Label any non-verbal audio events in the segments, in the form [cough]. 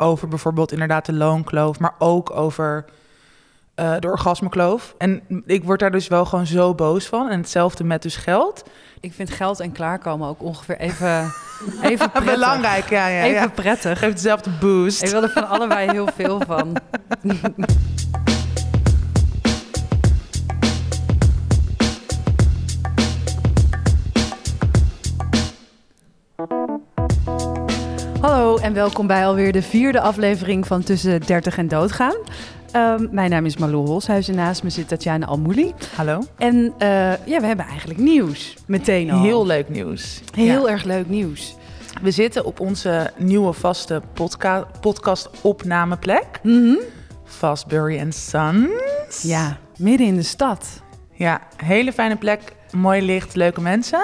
over bijvoorbeeld inderdaad de loonkloof, maar ook over eh, de orgasmekloof. En ik word daar dus wel gewoon zo boos van. En hetzelfde met dus geld. Ik vind geld en klaarkomen ook ongeveer even, [laughs] even [laughs] prettig. Belangrijk, ja, ja. Even ja. prettig. Geeft dezelfde boost. Ik wil er van allebei heel veel van. [laughs] en welkom bij alweer de vierde aflevering van Tussen 30 en Doodgaan. Ehm, mijn naam is Malou Holshuis en naast me zit Tatjana Almouli. Hallo. En eh, ja, we hebben eigenlijk nieuws meteen al. Heel leuk nieuws. Heel Ja. erg leuk nieuws. We zitten op onze nieuwe vaste podca podcast-opnameplek. Mhm. Fastbury Sons. Ja, midden in de stad. Ja, hele fijne plek, mooi licht, leuke mensen.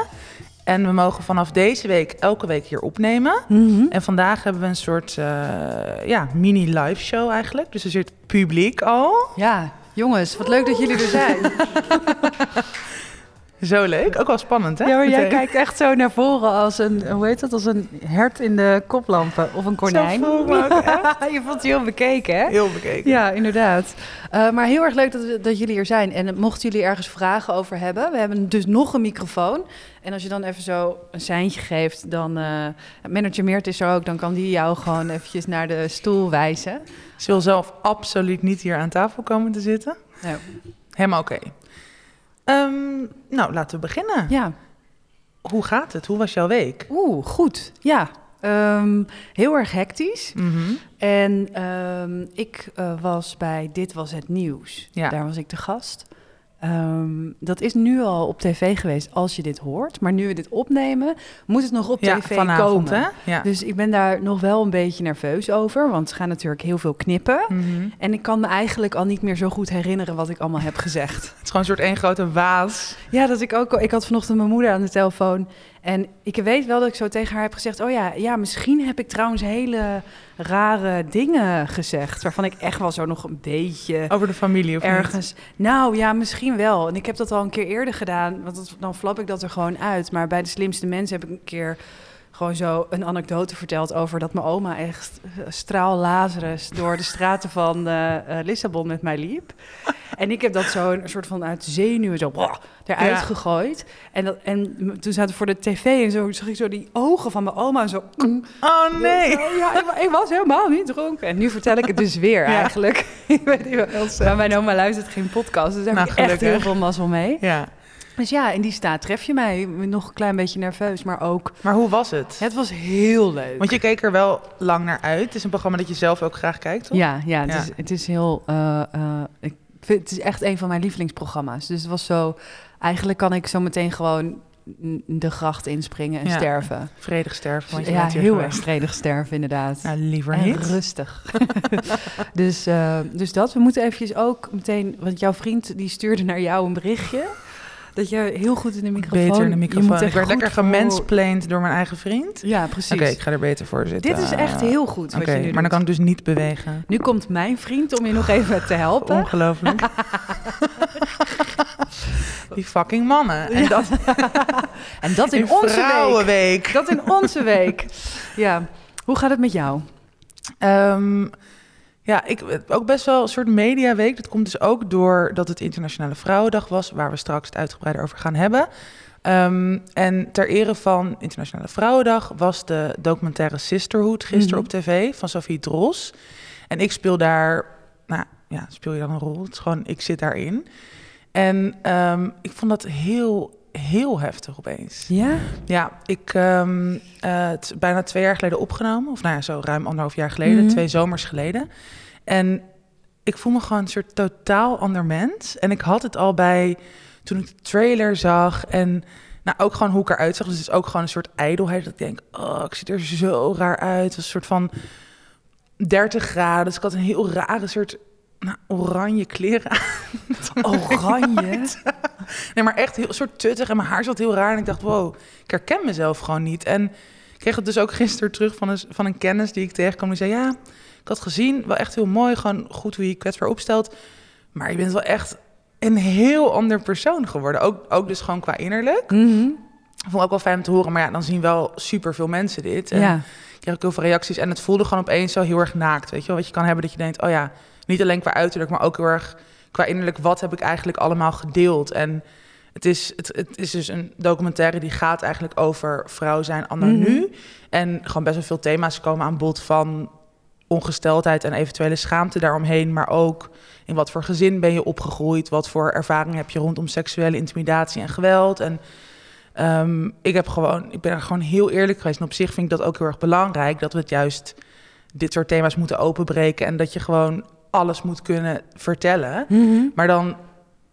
En we mogen vanaf deze week elke week hier opnemen. En vandaag hebben we een soort eh, ja, mini-live show eigenlijk. Dus er zit publiek al. Ja, jongens, wat leuk dat jullie er zijn. [laughs] Zo leuk. Ook wel spannend, hè? Ja, maar jij Meteen. kijkt echt zo naar voren als een, hoe heet dat, als een hert in de koplampen of een konijn. Zo voel ik me ook [laughs] echt. Je voelt je heel bekeken, hè? Heel bekeken. Ja, inderdaad. Eh, maar heel erg leuk dat, dat jullie hier zijn. En mochten jullie ergens vragen over hebben, we hebben dus nog een microfoon. En als je dan even zo een seintje geeft, dan... eh manager Meert is er ook, dan kan die jou gewoon eventjes naar de stoel wijzen. Ze wil zelf absoluut niet hier aan tafel komen te zitten. Ja. Helemaal oké. Ehm, nou, laten we beginnen. ja. Hoe gaat het? Hoe was jouw week? Oeh, goed. Ja. Ehm, heel erg hectisch. Mhm. En ehm, ik eh, was bij Dit Was Het Nieuws. Ja. Daar was ik te gast. Ehm, dat is nu al op tv geweest als je dit hoort. Maar nu we dit opnemen, moet het nog op Ja, tv vanavond, komen. hè? Ja. Dus ik ben daar nog wel een beetje nerveus over. Want ze gaan natuurlijk heel veel knippen. Mhm. En ik kan me eigenlijk al niet meer zo goed herinneren wat ik allemaal heb gezegd. [laughs] Het is gewoon een soort één grote waas. Ja, dat ik ook. Ik had vanochtend mijn moeder aan de telefoon. En ik weet wel dat ik zo tegen haar heb gezegd: Oh ja, ja, misschien heb ik trouwens hele rare dingen gezegd. Waarvan ik echt wel zo nog een beetje Over de familie of niet? ergens. Nou ja, misschien wel. En ik heb dat al een keer eerder gedaan. Want dat- dan flap ik dat er gewoon uit. Maar bij de slimste mensen heb ik een keer gewoon zo een anekdote verteld over dat mijn oma echt eh, straal Lazarus door de straten van eh, eh, Lissabon met mij liep. En ik heb dat zo een soort van uit zenuwen zo blah, eruit Ja. gegooid. En, dat, en toen zaten we voor de tv en zo zag ik zo die ogen van mijn oma zo. Oh nee. Zo, ja, ik, wa- ik was helemaal niet dronken. En nu vertel ik het dus weer Ja. eigenlijk. [laughs] ik weet niet maar mijn oma luistert geen podcast, dus daar Nou, heb ik echt heel veel mazzel mee. Ja. Dus ja, in die staat tref je mij. Nog een klein beetje nerveus, maar ook... Maar hoe was het? Het was heel leuk. Want je keek er wel lang naar uit. Het is een programma dat je zelf ook graag kijkt, toch? Ja, ja, het, Ja. Is, het is heel... eh, eh, ik vind, het is echt een van mijn lievelingsprogramma's. Dus het was zo... Eigenlijk kan ik zo meteen gewoon de gracht inspringen en Ja. sterven. Vredig sterven, want je ja, heel erg vredig sterven, inderdaad. Nou, liever en niet. rustig. [laughs] dus, eh, dus dat. We moeten eventjes ook meteen... Want jouw vriend die stuurde naar jou een berichtje. Dat je heel goed in de microfoon... Beter in de je microfoon. moet Ik werd lekker gemansplained door mijn eigen vriend. Ja, precies. Oké, ik ga er beter voor zitten. Dit is echt heel goed Oké, je nu maar dan kan ik dus niet bewegen. Nu komt mijn vriend om je nog even te helpen. Ongelooflijk. [laughs] Die fucking mannen. En dat [laughs] En dat in, in onze week. Vrouwenweek. Dat in onze week. Ja. Hoe gaat het met jou? Ehm, ja, ik ook best wel een soort mediaweek. Dat komt dus ook door dat het Internationale Vrouwendag was, waar we straks het uitgebreider over gaan hebben. Ehm, en ter ere van Internationale Vrouwendag was de documentaire Sisterhood gisteren Mhm. op tv van Sophie Dros. En ik speel daar, nou ja, speel je dan een rol? Het is gewoon, ik zit daarin. En ehm, ik vond dat heel, heel heftig opeens. Ja? Ja, ik ehm, eh, het is bijna twee jaar geleden opgenomen. Of nou ja, zo ruim anderhalf jaar geleden. Mhm. Twee zomers geleden. En ik voel me gewoon een soort totaal ander mens. En ik had het al bij toen ik de trailer zag. En nou, ook gewoon hoe ik eruit zag. Dus het is ook gewoon een soort ijdelheid. Dat ik denk, oh, ik zie er zo raar uit. Een soort van 30 graden. Dus ik had een heel rare soort nou, oranje kleren aan. [laughs] Oranje? Nee, maar echt heel soort tuttig. En mijn haar zat heel raar. En ik dacht, wow, ik herken mezelf gewoon niet. En ik kreeg het dus ook [laughs] gisteren terug van een, van een kennis die ik tegenkwam. Die zei, ja, ik had gezien, wel echt heel mooi. Gewoon goed hoe je je kwetsbaar opstelt. Maar je bent wel echt een heel ander persoon geworden. Ook, ook dus gewoon qua innerlijk. Mhm. vond ik ook wel fijn om te horen. Maar ja, dan zien wel super veel mensen dit. En ja. kreeg ook heel veel reacties. En het voelde gewoon opeens zo heel erg naakt. Weet je wel, wat je kan hebben dat je denkt, oh ja, niet alleen qua uiterlijk, maar ook heel erg qua innerlijk. Wat heb ik eigenlijk allemaal gedeeld? En het is, het, het is dus een documentaire die gaat eigenlijk over vrouw zijn anno Mhm. nu. En gewoon best wel veel thema's komen aan bod van ongesteldheid en eventuele schaamte daaromheen. Maar ook in wat voor gezin ben je opgegroeid? Wat voor ervaring heb je rondom seksuele intimidatie en geweld? En ehm, ik, heb gewoon, ik ben er gewoon heel eerlijk geweest. En op zich vind ik dat ook heel erg belangrijk. Dat we het juist dit soort thema's moeten openbreken. En dat je gewoon alles moet kunnen vertellen. Mhm. Maar dan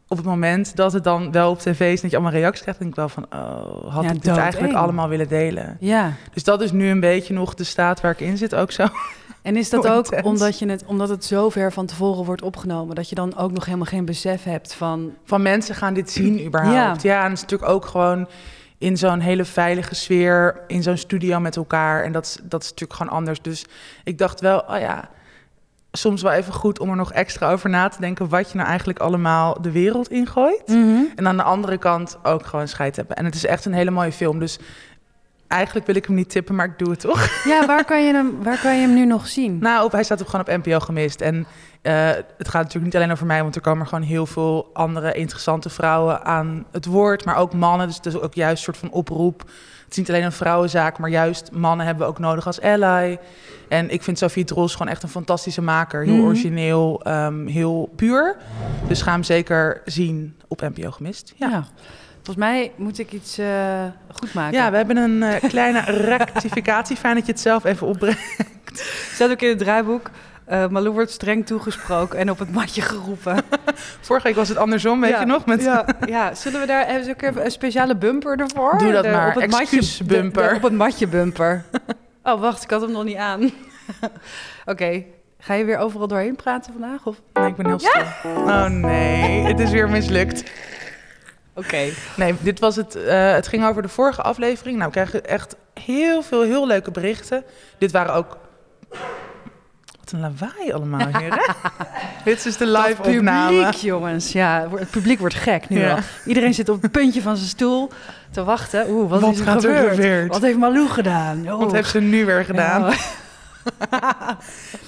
op het moment dat het dan wel op tv is... dat je allemaal reacties krijgt... denk ik wel van, oh, had Ja, ik dit eigenlijk allemaal willen delen? ja. Dus dat is nu een beetje nog de staat waar ik in zit ook zo. En is dat [laughs] ook omdat, je het, omdat het zo ver van tevoren wordt opgenomen... dat je dan ook nog helemaal geen besef hebt van... Van mensen gaan dit zien überhaupt. Ja, en het is natuurlijk ook gewoon in zo'n hele veilige sfeer... in zo'n studio met elkaar. En dat, is- dat is natuurlijk gewoon anders. Dus ik dacht wel, oh ja... soms wel even goed om er nog extra over na te denken... wat je nou eigenlijk allemaal de wereld ingooit. En aan de andere kant ook gewoon scheid hebben. En het is echt een hele mooie film. Dus eigenlijk wil ik hem niet tippen, maar ik doe het toch. [laughs] Ja, waar kan je hem, waar kan je hem nu nog zien? Nou, op, hij staat ook gewoon op NPO gemist. En eh, het gaat natuurlijk niet alleen over mij, want er komen gewoon heel veel andere interessante vrouwen aan het woord. Maar ook mannen. Dus het is ook juist een soort van oproep. Het is niet alleen een vrouwenzaak, maar juist mannen hebben we ook nodig als ally. En ik vind Sophie Dros gewoon echt een fantastische maker. Heel Mhm. origineel, ehm, heel puur. Dus ga hem zeker zien op NPO gemist. Ja. Ja. Volgens mij moet ik iets eh, goed maken. Ja, we hebben een eh, kleine [laughs] rectificatie. Fijn dat je het zelf even opbrengt. staat ook in het draaiboek. Eh Malou wordt streng toegesproken en op het matje geroepen. [laughs] Vorige week was het andersom, weet Ja, je nog? Met ja, ja, zullen we daar even een speciale bumper ervoor? Doe dat De- maar. Op het matje, Excuusbumper. de- de- op het matje bumper. [laughs] Oh, wacht, ik had hem nog niet aan. [laughs] Oké, ga je weer overal doorheen praten vandaag? Of? Nee, ik ben heel stil. Oh nee, het is weer mislukt. Oké. Nee, dit was het. eh, het ging over de vorige aflevering. Nou, we krijgen echt heel veel heel leuke berichten. Dit waren ook. Wat een lawaai allemaal hier. hè? [laughs] dit is de live opname. publiek, jongens. Ja, het publiek wordt gek nu Ja. al. Iedereen zit op het puntje van zijn stoel te wachten. Oeh, wat, Wat is er gaat er gebeurd? gebeurd? Wat heeft Malou gedaan? Oh. Wat heeft ze nu weer gedaan? Ja. [laughs]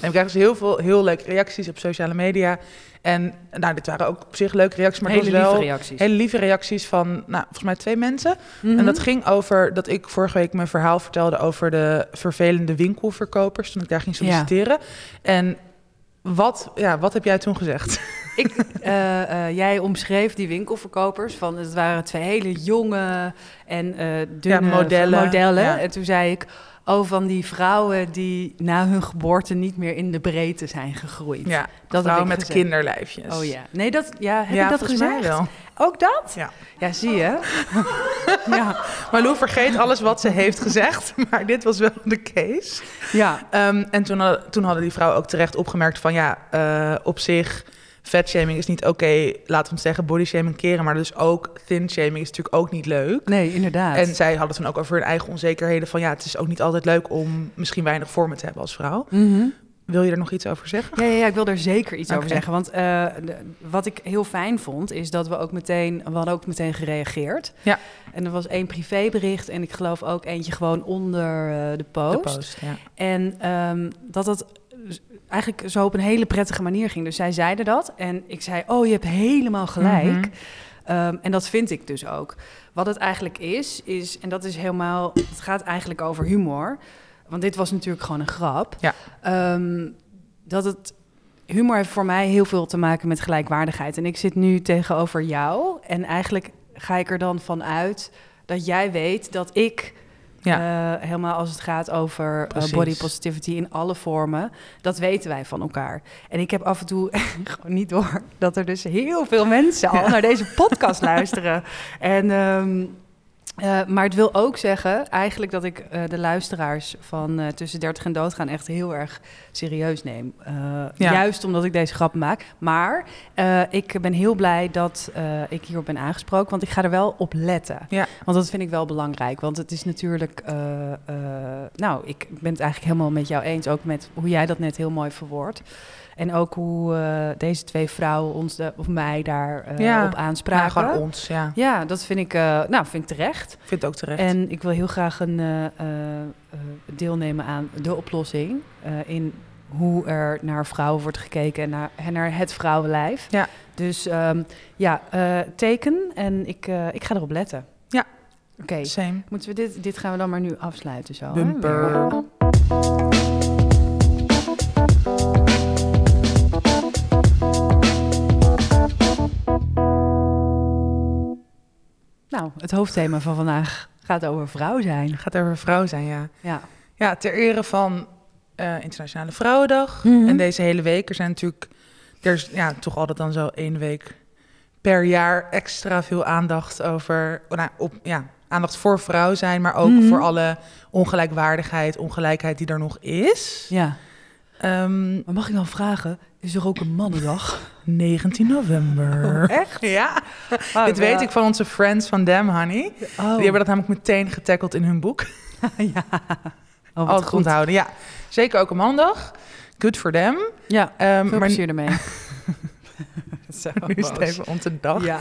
En we krijgen dus heel veel heel leuke reacties op sociale media. En nou, dit waren ook op zich leuke reacties, maar Hele het was wel lieve reacties. hele lieve reacties van, nou, volgens mij twee mensen. Mhm. En dat ging over dat ik vorige week mijn verhaal vertelde over de vervelende winkelverkopers toen ik daar ging Ja. solliciteren. En wat, ja, wat heb jij toen gezegd? [laughs] Ik, eh, eh, jij omschreef die winkelverkopers van het waren twee hele jonge en eh dunne Ja, modellen. modellen. Ja. En toen zei ik, oh, van die vrouwen die na hun geboorte niet meer in de breedte zijn gegroeid. Ja, dat vrouwen met gezegd. kinderlijfjes. Oh ja. Nee, dat, ja, heb ja, ik dat gezegd? mij wel. Ook dat? Ja. Ja, zie je. [laughs] ja. Maar Lou vergeet alles wat ze heeft gezegd, [laughs] maar dit was wel de case. ja. Ehm, en toen, hadden- toen hadden die vrouwen ook terecht opgemerkt van ja, eh, op zich, fatshaming is niet oké, laten we het zeggen, bodyshaming keren, maar dus ook thin shaming is natuurlijk ook niet leuk. Nee, inderdaad. En zij hadden toen ook over hun eigen onzekerheden van ja, het is ook niet altijd leuk om misschien weinig vormen te hebben als vrouw. Mhm. Wil je er nog iets over zeggen? Ja, ja, ja, ik wil er zeker iets over zeggen. Want eh, wat ik heel fijn vond, is dat we ook meteen, we hadden ook meteen gereageerd. Ja. En er was één privébericht en ik geloof ook eentje gewoon onder eh, de post. De post, ja. En ehm, dat dat eigenlijk zo op een hele prettige manier ging. Dus zij zeiden dat en ik zei, oh, je hebt helemaal gelijk. Mhm. Ehm, en dat vind ik dus ook. Wat het eigenlijk is, is, en dat is helemaal, het gaat eigenlijk over humor. Want dit was natuurlijk gewoon een grap. Ja. Ehm, dat het, humor heeft voor mij heel veel te maken met gelijkwaardigheid. En ik zit nu tegenover jou. En eigenlijk ga ik er dan van uit dat jij weet dat ik Ja. eh, helemaal als het gaat over eh, body positivity in alle vormen, dat weten wij van elkaar. En ik heb af en toe [laughs] gewoon niet door dat er dus heel veel mensen al Ja. naar deze podcast luisteren. En, ehm, eh, maar het wil ook zeggen, eigenlijk dat ik eh, de luisteraars van eh, tussen 30 en doodgaan echt heel erg serieus neem. Ja. Juist omdat ik deze grap maak. Maar ik ben heel blij dat ik hierop ben aangesproken, want ik ga er wel op letten. Ja. Want dat vind ik wel belangrijk. Want het is natuurlijk. nou, ik ben het eigenlijk helemaal met jou eens. Ook met hoe jij dat net heel mooi verwoordt. En ook hoe eh, deze twee vrouwen ons, de, of mij, daar eh, Ja. op aanspraken. Ja, gewoon ons, ja. Ja, dat vind ik, eh, nou, vind ik terecht. Ik vind het ook terecht. En ik wil heel graag een eh, eh, eh, deelnemen aan de oplossing. eh, in hoe er naar vrouwen wordt gekeken en naar, en naar het vrouwenlijf. Ja. Dus ehm, ja, eh, teken en ik, eh, ik ga erop letten. Ja. Oké, Same. moeten we dit, dit gaan we dan maar nu afsluiten zo. Bumper. Nou, het hoofdthema van vandaag gaat over vrouw zijn. Gaat over vrouw zijn, ja. Ja. Ja, ter ere van eh, Internationale Vrouwendag. Mhm. En deze hele week, er zijn natuurlijk... Er is ja, toch altijd dan zo één week per jaar extra veel aandacht over... Nou, op, ja, aandacht voor vrouw zijn, maar ook Mhm. voor alle ongelijkwaardigheid, ongelijkheid die er nog is. Ja. Ehm, Maar mag ik dan vragen, is er ook een mannendag? [laughs] 19 november. Echt? [laughs] Ja, [laughs] dit weet ik van onze friends van Damn Honey. Oh. Die hebben dat namelijk meteen getackeld in hun boek. ja. Oh, Altijd goed. onthouden. Ja, zeker ook een maandag. Good for them. Ja, Ehm, veel maar plezier ermee. Zo nu is het even om de dag. Ja.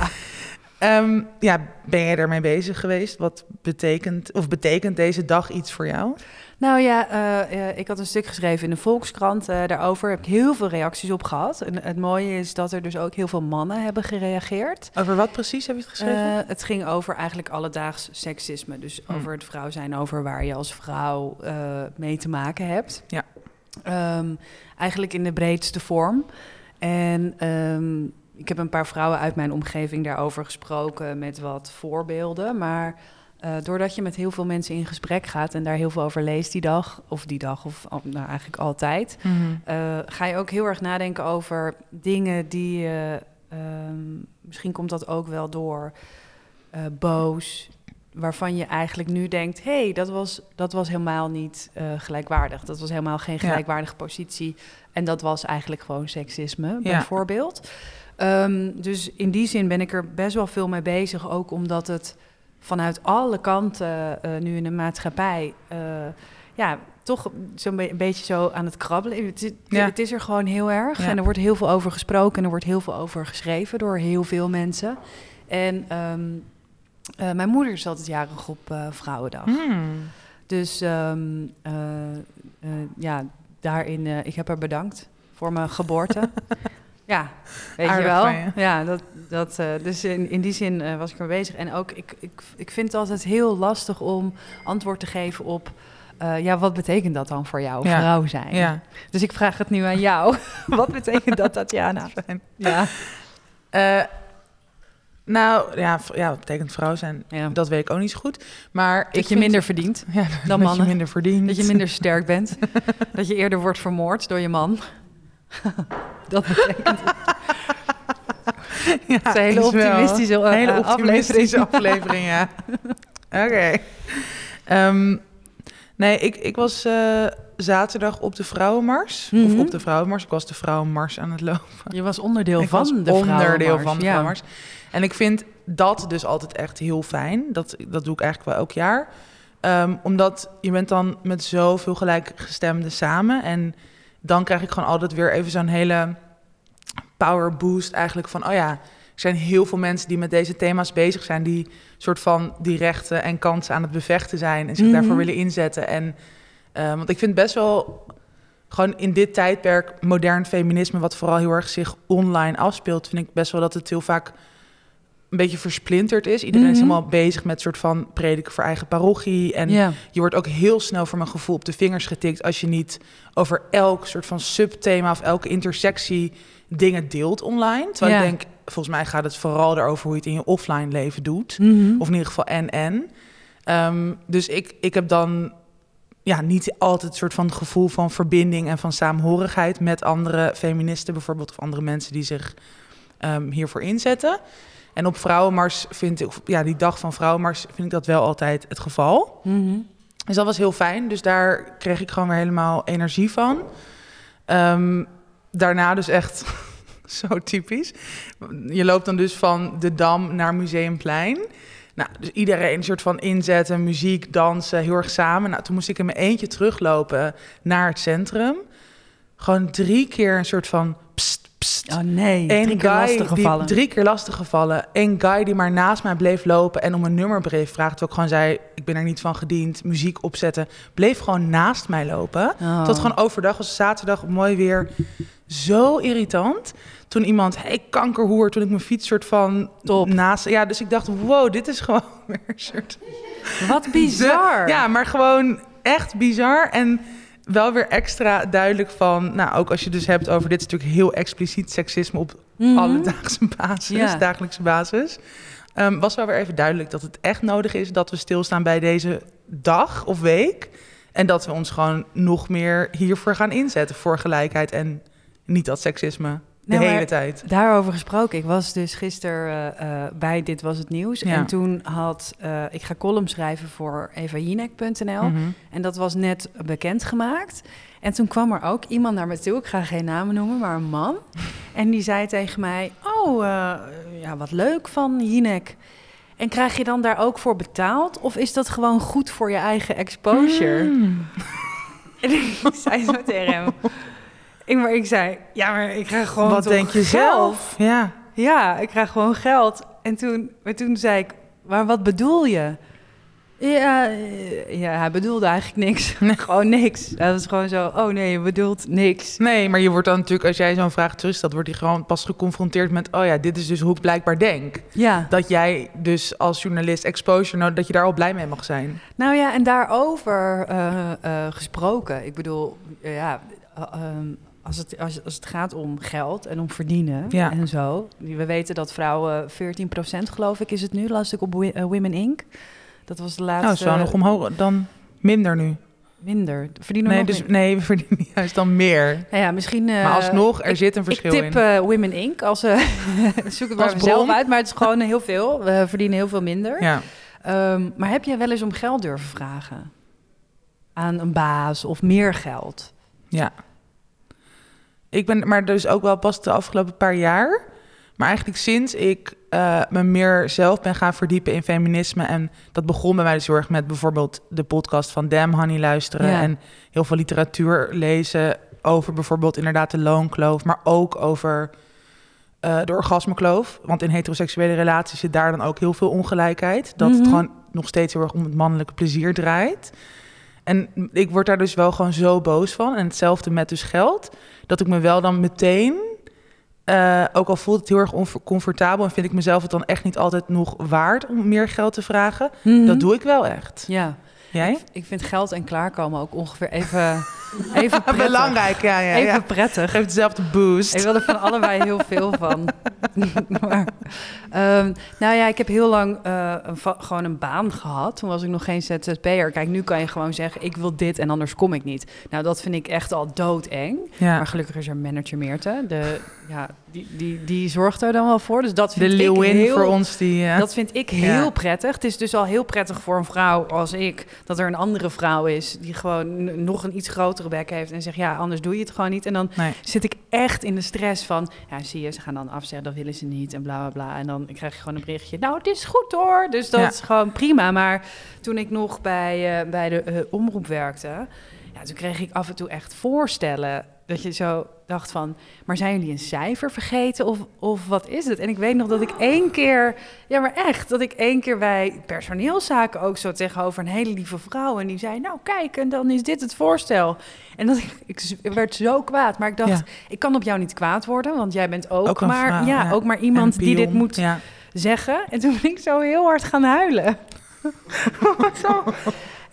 Ehm, ja, ben jij ermee bezig geweest? Wat betekent, of betekent deze dag iets voor jou? Nou ja, eh, eh, ik had een stuk geschreven in de Volkskrant eh, daarover. Heb ik heel veel reacties op gehad. En het mooie is dat er dus ook heel veel mannen hebben gereageerd. Over wat precies heb je het geschreven? Het ging over eigenlijk alledaags seksisme. Dus Hm. over het vrouw zijn, over waar je als vrouw mee te maken hebt. Ja. Ehm, eigenlijk in de breedste vorm. En ehm, ik heb een paar vrouwen uit mijn omgeving daarover gesproken met wat voorbeelden. Maar eh, doordat je met heel veel mensen in gesprek gaat en daar heel veel over leest die dag, of die dag, of nou, eigenlijk altijd, Mhm. eh, ga je ook heel erg nadenken over dingen die je. ehm, misschien komt dat ook wel door eh, boos. Waarvan je eigenlijk nu denkt: hé, hey, dat, was, dat was helemaal niet gelijkwaardig. Dat was helemaal geen Ja. gelijkwaardige positie. En dat was eigenlijk gewoon seksisme, Ja. bijvoorbeeld. Ehm, dus in die zin ben ik er best wel veel mee bezig. Ook omdat het vanuit alle kanten eh, nu in de maatschappij. eh, ja, toch zo'n be- een beetje zo aan het krabbelen. Het is, Ja. het is er gewoon heel erg. Ja. En er wordt heel veel over gesproken en er wordt heel veel over geschreven door heel veel mensen. En ehm, eh, mijn moeder is altijd jarig op Vrouwendag. Hmm. Dus ehm, eh, eh, ja, daarin, ik heb haar bedankt voor mijn geboorte. [laughs] ja, weet Aardig je wel. je. Ja, dat, dat, eh, dus in, in die zin eh, was ik er bezig. En ook, ik, ik, ik vind het altijd heel lastig om antwoord te geven op... eh, ja, wat betekent dat dan voor jou, Ja. vrouw zijn? Ja, Dus ik vraag het nu aan jou. [laughs] wat betekent dat, Tatjana? [laughs] Ja. Nou, ja, ja, wat betekent vrouw zijn? ja. Dat weet ik ook niet zo goed. Maar ik Dat je vind- minder verdient, dat mannen. je minder verdient. dat je minder sterk bent. [laughs] dat je eerder wordt vermoord door je man. dat betekent [laughs] ja, Het is een hele wel optimistische, een hele eh, optimistische [laughs] [laughs] aflevering. ja. Oké. Ehm, nee, ik, ik was eh, zaterdag op de Vrouwenmars. Of Mhm. op de Vrouwenmars. Ik was de Vrouwenmars aan het lopen. Je was onderdeel ik van was de onderdeel vrouwenmars, van de ja. Vrouwenmars. En ik vind dat dus altijd echt heel fijn. Dat, dat doe ik eigenlijk wel elk jaar. Ehm, omdat je bent dan met zoveel gelijkgestemden samen. En dan krijg ik gewoon altijd weer even zo'n hele power boost eigenlijk van... oh ja, er zijn heel veel mensen die met deze thema's bezig zijn... die soort van die rechten en kansen aan het bevechten zijn... en zich Mhm. daarvoor willen inzetten. En, eh, want ik vind best wel gewoon in dit tijdperk modern feminisme... wat vooral heel erg zich online afspeelt... vind ik best wel dat het heel vaak een beetje versplinterd is. Iedereen is Mhm. helemaal bezig met soort van prediken voor eigen parochie... en je wordt ook heel snel voor mijn gevoel op de vingers getikt als je niet over elk soort van subthema of elke intersectie dingen deelt online. Terwijl Ja. ik denk, volgens mij gaat het vooral erover hoe je het in je offline leven doet. Mhm. Of in ieder geval en en. Ehm, dus ik, ik heb dan ja, niet altijd een soort van gevoel van verbinding en van saamhorigheid met andere feministen bijvoorbeeld of andere mensen die zich ehm, hiervoor inzetten. En op Vrouwenmars vind ik, ja, die dag van Vrouwenmars vind ik dat wel altijd het geval. Mhm. Dus dat was heel fijn. Dus daar kreeg ik gewoon weer helemaal energie van. Ehm, daarna dus echt [laughs] zo typisch. Je loopt dan dus van de Dam naar Museumplein. Nou, dus iedereen een soort van inzetten, muziek, dansen, heel erg samen. Nou, toen moest ik in mijn eentje teruglopen naar het centrum. Gewoon drie keer een soort van pst, pst, Oh nee, Eén drie keer lastig gevallen. Die, drie keer lastig gevallen. Eén guy die maar naast mij bleef lopen en om een nummerbrief vraagt. Terwijl ik gewoon zei, ik ben er niet van gediend. Muziek opzetten. Bleef gewoon naast mij lopen. Oh. Tot gewoon overdag was zaterdag mooi weer. Zo irritant. Toen iemand, hey kankerhoer, toen ik mijn fiets soort van Top. naast... Ja, dus ik dacht, wow, dit is gewoon [laughs] weer een soort... Wat [laughs] bizar. De- ja, maar gewoon echt bizar. En wel weer extra duidelijk van... Nou, ook als je dus hebt over... Dit is natuurlijk heel expliciet seksisme op Mhm. alledaagse [laughs] basis, Ja. dagelijkse basis. Ehm, was wel weer even duidelijk dat het echt nodig is dat we stilstaan bij deze dag of week. En dat we ons gewoon nog meer hiervoor gaan inzetten voor gelijkheid en niet dat seksisme de Nou, hele tijd. Daarover gesproken. Ik was dus gisteren eh, eh, bij Dit Was Het Nieuws. Ja. En toen had... eh, ik ga column schrijven voor evajinek.nl. Mhm. En dat was net bekendgemaakt. En toen kwam er ook iemand naar me toe. Ik ga geen namen noemen, maar een man. [laughs] En die zei tegen mij... Oh, ja, wat leuk van Jinek. En krijg je dan daar ook voor betaald? Of is dat gewoon goed voor je eigen exposure? Mm. [laughs] En ik zei zo tegen hem... Ik, maar ik zei, ja, maar ik krijg gewoon Wat denk je zelf? Ja. Ja, ik krijg gewoon geld. En toen, maar toen zei ik, maar wat bedoel je? Ja, eh, ja, hij bedoelde eigenlijk niks. [laughs] gewoon niks. Dat was gewoon zo, oh nee, je bedoelt niks. Nee, maar je wordt dan natuurlijk, als jij zo'n vraag terugstelt, wordt je gewoon pas geconfronteerd met, oh ja, dit is dus hoe ik blijkbaar denk. Ja, Dat jij dus als journalist exposure, nou, dat je daar al blij mee mag zijn. nou ja, en daarover eh, eh, gesproken. Ik bedoel, ja, eh, ehm, als, het, als, als het gaat om geld en om verdienen Ja. en zo. We weten dat vrouwen 14% geloof ik is het nu, las ik op eh, Women Inc. Dat was de laatste... Nou, zo nog omhoog, dan minder nu. Minder. Verdienen Nee, nog dus nee, we verdienen [laughs] juist dan meer. Nou ja, misschien... eh, Maar alsnog, er ik- zit een Ik verschil tip in. eh, Women Inc. als eh [laughs] zoek het maar bron. uit, maar het is gewoon heel veel. We verdienen heel veel minder. Ja. Ehm, maar heb jij wel eens om geld durven vragen aan een baas of meer geld? ja. Ik ben, maar dus ook wel pas de afgelopen paar jaar. Maar eigenlijk sinds ik eh, me meer zelf ben gaan verdiepen in feminisme. En dat begon bij mij dus heel erg met bijvoorbeeld de podcast van Damn Honey luisteren. Ja. En heel veel literatuur lezen over bijvoorbeeld inderdaad de loonkloof. Maar ook over eh, de orgasmekloof. Want in heteroseksuele relaties zit daar dan ook heel veel ongelijkheid. Dat het Mhm. gewoon nog steeds heel erg om het mannelijke plezier draait. En ik word daar dus wel gewoon zo boos van. En hetzelfde met dus geld. Dat ik me wel dan meteen, eh, ook al voelt het heel erg oncomfortabel... en vind ik mezelf het dan echt niet altijd nog waard om meer geld te vragen... dat doe ik wel echt. Ja, Jij? ik, ik vind geld en klaarkomen ook ongeveer even, even [laughs] prettig. Belangrijk, ja, ja. Even ja. prettig. Geeft dezelfde boost. Ik wil er van allebei heel veel van. [laughs] maar, ehm, nou ja, ik heb heel lang eh, een gewoon een baan gehad. Toen was ik nog geen ZZP'er. Kijk, nu kan je gewoon zeggen, ik wil dit en anders kom ik niet. Nou, dat vind ik echt al doodeng. Ja. Maar gelukkig is er manager Meerte. De, ja, die, die, die zorgt er dan wel voor. Dus dat De vind ik leeuwin heel... voor ons die... eh, Dat vind ik heel Ja. prettig. Het is dus al heel prettig voor een vrouw als ik... dat er een andere vrouw is die gewoon nog een iets grotere heeft... en zegt, ja, anders doe je het gewoon niet. En dan nee. zit ik echt in de stress van... ja, zie je, ze gaan dan afzeggen, dat willen ze niet en bla, bla, bla. En dan krijg je gewoon een berichtje, nou, het is goed hoor. Dus dat Ja. is gewoon prima. Maar toen ik nog bij, eh, bij de eh, omroep werkte... Ja, toen kreeg ik af en toe echt voorstellen... dat je zo dacht van... maar zijn jullie een cijfer vergeten of, of wat is het? En ik weet nog dat ik één keer... ja, maar echt, dat ik één keer bij personeelszaken... ook zo tegenover een hele lieve vrouw... en die zei, nou kijk, en dan is dit het voorstel. En dat [laughs] ik, ik werd zo kwaad, maar ik dacht... Ja. ik kan op jou niet kwaad worden, want jij bent ook, maar... vrouw, ja, ja. ook maar iemand die dit moet Ja. zeggen. En toen ben ik zo heel hard gaan huilen. [laughs] [laughs] zo,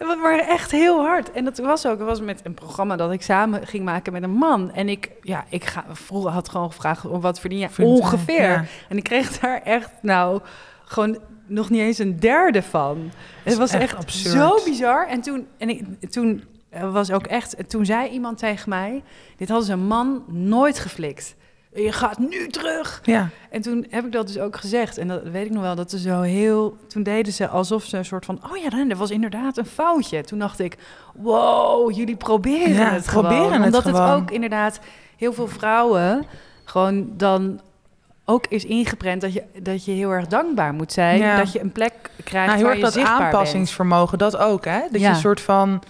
maar echt heel hard. En dat was ook, het was met een programma dat ik samen ging maken met een man. En ik, ja, ik ga, vroeger had gewoon gevraagd, om wat verdien je ongeveer? ja. En ik kreeg daar echt, nou, gewoon nog niet eens een derde van. Het was echt echt, absurd. zo bizar. En toen, en ik, toen eh, was ook echt, toen zei iemand tegen mij, dit hadden ze een man nooit geflikt. Je gaat nu terug. ja. En toen heb ik dat dus ook gezegd. En dat weet ik nog wel, dat ze zo heel... Toen deden ze alsof ze een soort van... Oh ja, dan, er was inderdaad een foutje. Toen dacht ik, wow, jullie proberen Ja, het proberen gewoon. het Omdat gewoon. het ook inderdaad heel veel vrouwen gewoon dan ook is ingeprent dat je, dat je heel erg dankbaar moet zijn. Ja. Dat je een plek krijgt Nou, heel waar erg je dat bent. aanpassingsvermogen, dat ook, hè? Dat je Ja. een soort van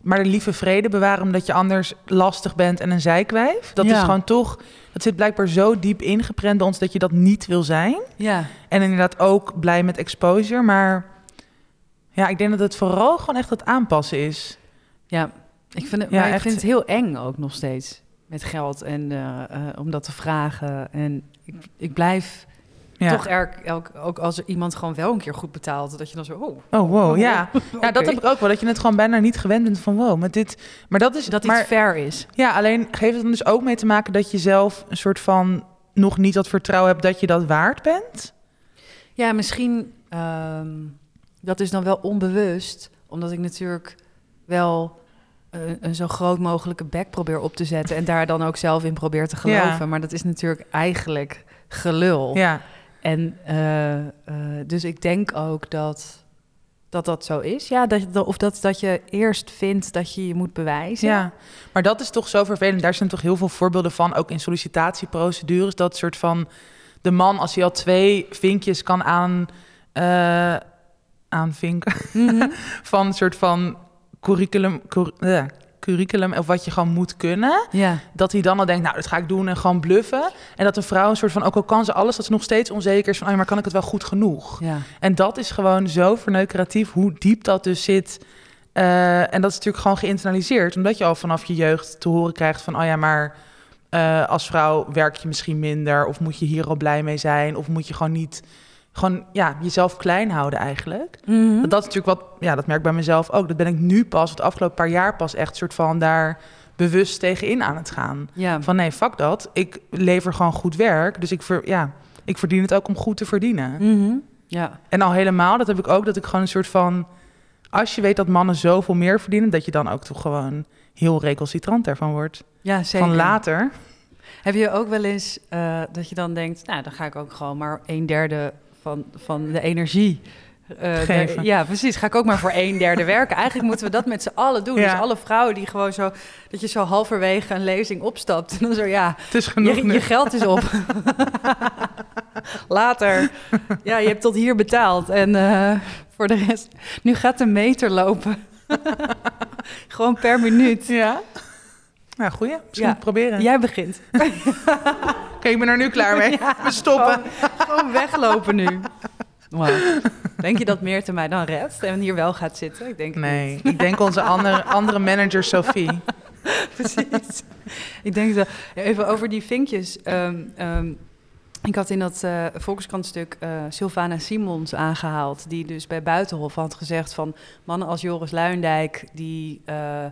maar de lieve vrede bewaren omdat je anders lastig bent en een zijkwijf. Dat Ja. is gewoon toch, dat zit blijkbaar zo diep ingeprent bij ons dat je dat niet wil zijn. Ja. En inderdaad ook blij met exposure, maar ja, ik denk dat het vooral gewoon echt het aanpassen is. Ja, ik vind het, Ja, maar ik echt. vind het heel eng ook nog steeds. Met geld en eh, eh, om dat te vragen. En ik, ik blijf Ja. toch elk, ook als er iemand gewoon wel een keer goed betaalt, dat je dan zo, oh, Oh, wow, ja. Ja, dat heb ik ook wel. Dat je het gewoon bijna niet gewend bent van wow, met dit. Maar dat is dat maar, iets fair is. Ja, alleen geeft het dan dus ook mee te maken dat je zelf een soort van nog niet dat vertrouwen hebt dat je dat waard bent. Ja, misschien, ehm, dat is dan wel onbewust, omdat ik natuurlijk wel een, een zo groot mogelijke bek probeer op te zetten en daar dan ook zelf in probeer te Ja. geloven. Maar dat is natuurlijk eigenlijk gelul. Ja, En eh, eh, dus ik denk ook dat dat, dat zo is. Ja, dat, of dat, dat je eerst vindt dat je je moet bewijzen. ja. Maar dat is toch zo vervelend. Daar zijn toch heel veel voorbeelden van, ook in sollicitatieprocedures. Dat soort van de man, als hij al twee vinkjes kan aan, eh, aanvinken Mhm. [laughs] van een soort van curriculum, cur- curriculum of wat je gewoon moet kunnen. ja. dat hij dan al denkt, nou, dat ga ik doen en gewoon bluffen. En dat een vrouw een soort van, ook al kan ze alles, dat ze nog steeds onzeker is van, oh, maar kan ik het wel goed genoeg? ja. En dat is gewoon zo verneukeratief, hoe diep dat dus zit. Eh, en dat is natuurlijk gewoon geïnternaliseerd, omdat je al vanaf je jeugd te horen krijgt van, oh ja, maar eh, als vrouw werk je misschien minder, of moet je hier al blij mee zijn, of moet je gewoon niet, gewoon, ja, jezelf klein houden eigenlijk. Mhm. Dat is natuurlijk wat, ja, dat merk ik bij mezelf ook. Dat ben ik nu pas, het afgelopen paar jaar pas echt soort van daar bewust tegenin aan het gaan. ja. Van nee, fuck dat. Ik lever gewoon goed werk. Dus ik, ver, ja, ik verdien het ook om goed te verdienen. Mhm. ja. En al helemaal, dat heb ik ook, dat ik gewoon een soort van... Als je weet dat mannen zoveel meer verdienen... dat je dan ook toch gewoon heel recalcitrant daarvan wordt. ja, zeker. Van later. Heb je ook wel eens eh, dat je dan denkt, nou, dan ga ik ook gewoon maar een derde van, van de energie. eh, der- ja, precies. Ga ik ook maar voor een derde werken. Eigenlijk moeten we dat met z'n allen doen. Ja. Dus alle vrouwen die gewoon zo, dat je zo halverwege een lezing opstapt. En [laughs] dan zo, ja, Het is genoeg je, je geld is op. [laughs] Later. Ja, je hebt tot hier betaald. En eh, voor de rest, nu gaat de meter lopen. [laughs] gewoon per minuut. Ja. Nou, goeie. Misschien Ja. proberen. Jij begint. [laughs] Oké, ik ben er nu klaar mee. We stoppen. Gewoon, gewoon weglopen nu. Denk je dat Meerte mij dan redt en hier wel gaat zitten? Ik denk Nee, ik denk onze andere, andere manager Sophie. niet. [laughs] Precies. ik denk dat... Even over die vinkjes. Ehm, ehm, ik had in dat eh, Sylvana Simons aangehaald... die dus bij Buitenhof had gezegd van... mannen als Joris Luindijk, die... eh,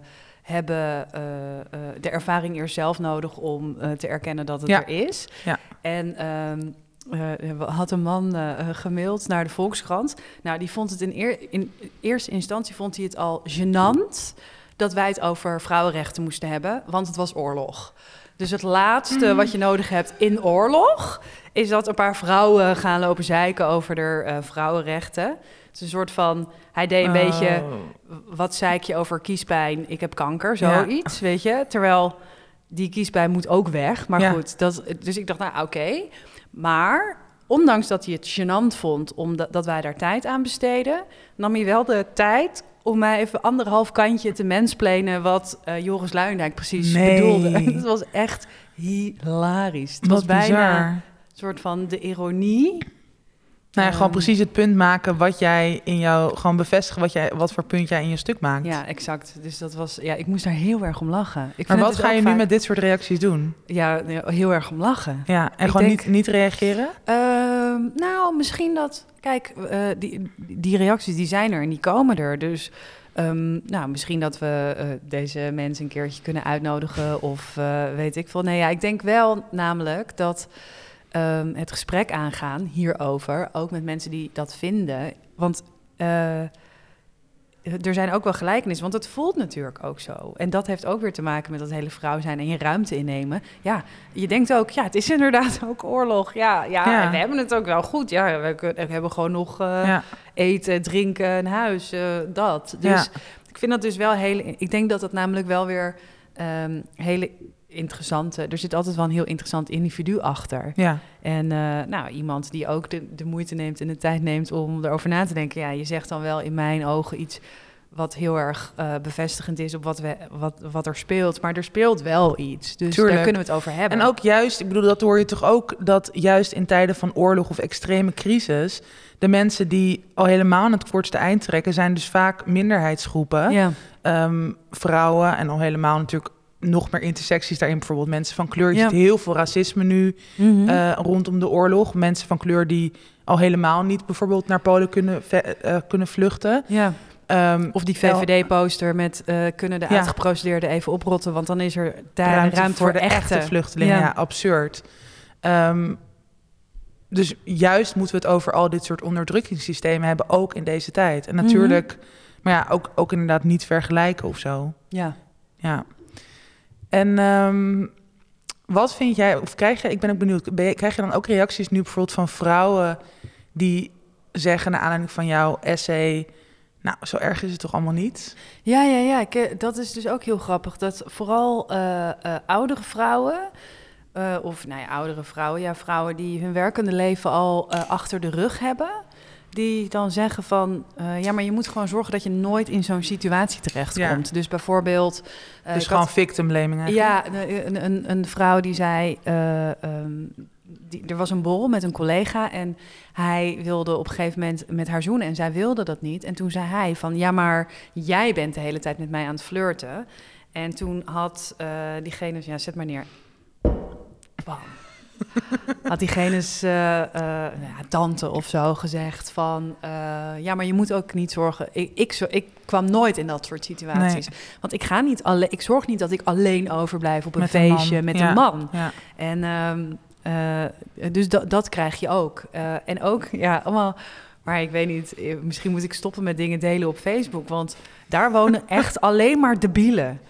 hebben eh, eh, de ervaring eerst zelf nodig om eh, te erkennen dat het Ja. er is. Ja. En eh, had een man gemaild naar de Volkskrant. Nou, die vond het in, eer- in eerste instantie vond hij het al gênant dat wij het over vrouwenrechten moesten hebben, want het was oorlog. Dus het laatste wat je nodig hebt in oorlog is dat een paar vrouwen gaan lopen zeiken over de vrouwenrechten. Het is een soort van, hij deed een beetje Oh. Wat zei ik je over kiespijn? Ik heb kanker, Ja. zoiets, weet je? Terwijl die kiespijn moet ook weg. Maar Ja. goed, dat, dus ik dacht, nou oké. Maar ondanks dat hij het gênant vond omdat dat wij daar tijd aan besteden... nam hij wel de tijd om mij even anderhalf kantje te mensplenen... wat eh, Joris Luijendijk precies Nee. bedoelde. [laughs] Het was echt hilarisch. Het Wat was bijna bizar. een soort van de ironie... Nou ja, gewoon Ehm. precies het punt maken wat jij in jou... Gewoon bevestigen wat, jij, wat voor punt jij in je stuk maakt. Ja, exact. Dus dat was, ja, ik moest daar heel erg om lachen. Ik maar wat dus ga je nu met dit soort reacties doen? Ja, heel erg om lachen. Ja, en Ik gewoon denk- niet, niet reageren? Ehm, nou, misschien dat... Kijk, eh, die, die reacties die zijn er en die komen er. Dus ehm, nou, misschien dat we eh, deze mensen een keertje kunnen uitnodigen of eh, weet ik veel. Nee, ja, ik denk wel namelijk dat ehm, het gesprek aangaan hierover, ook met mensen die dat vinden. Want eh, er zijn ook wel gelijkenissen, want het voelt natuurlijk ook zo. En dat heeft ook weer te maken met dat hele vrouw zijn en je ruimte innemen. Ja, je denkt ook, ja, het is [laughs] inderdaad ook oorlog. Ja, ja, Ja. en we hebben het ook wel goed. Ja, we, hebben gewoon nog eh, ja. eten, drinken, een huis, eh, dat. Dus ik vind dat dus wel heel... Ik denk dat dat namelijk wel weer ehm, hele interessante... Er zit altijd wel een heel interessant individu achter. ja. En eh, nou, iemand die ook de, de moeite neemt en de tijd neemt om erover na te denken. Ja, je zegt dan wel in mijn ogen iets wat heel erg eh, bevestigend is op wat, we, wat, wat er speelt. Maar er speelt wel iets. Dus Tuurlijk. daar kunnen we het over hebben. En ook juist, ik bedoel, dat hoor je toch ook, dat juist in tijden van oorlog of extreme crisis, de mensen die al helemaal aan het kortste eind trekken, zijn dus vaak minderheidsgroepen. Ja, Ehm, vrouwen en al helemaal natuurlijk nog meer intersecties daarin. Bijvoorbeeld mensen van kleur. Je Ja. ziet heel veel racisme nu Mhm. eh, rondom de oorlog. Mensen van kleur die al helemaal niet bijvoorbeeld naar Polen kunnen, eh, kunnen vluchten. ja. Ehm, Of die VVD-poster met eh, kunnen de Ja. uitgeprocedeerden even oprotten, want dan is er daar ruimte, voor de echte. vluchtelingen. Ja, Ja. absurd. Ehm, dus juist moeten we het over al dit soort onderdrukkingssystemen hebben, ook in deze tijd. En natuurlijk, maar ja, ook, ook inderdaad niet vergelijken of zo. Ja. Ja. En ehm, wat vind jij, of krijg je, ik ben ook benieuwd, krijg je dan ook reacties nu bijvoorbeeld van vrouwen die zeggen naar aanleiding van jouw essay, nou, zo erg is het toch allemaal niet? Ja, ja, ja. Ik, eh, dat is dus ook heel grappig. Dat vooral eh, eh, oudere vrouwen, of nou ja, oudere vrouwen, ja, vrouwen die hun werkende leven al achter de rug hebben, die dan zeggen van, eh, ja, maar je moet gewoon zorgen dat je nooit in zo'n situatie terechtkomt. Dus bijvoorbeeld, eh, dus gewoon had- victim blaming eigenlijk. ja, een, een, een vrouw die zei. die, er was een borrel met een collega en hij wilde op een gegeven moment met haar zoenen en zij wilde dat niet. En toen zei hij van ja, maar jij bent de hele tijd met mij aan het flirten. En toen had eh, diegene, ja, zet maar neer. Bam. Had diegene's eh, nou ja, tante of zo gezegd van... eh, ja, maar je moet ook niet zorgen... Ik, ik, zo- ik kwam nooit in dat soort situaties. Want ik ga niet alleen... Ik zorg niet dat ik alleen overblijf op een Met een feestje met Ja. een man. Ja. En ehm, eh, dus dat, dat krijg je ook. En ook, ja, allemaal... Maar ik weet niet, misschien moet ik stoppen met dingen delen op Facebook. Want daar wonen [laughs] echt alleen maar debielen.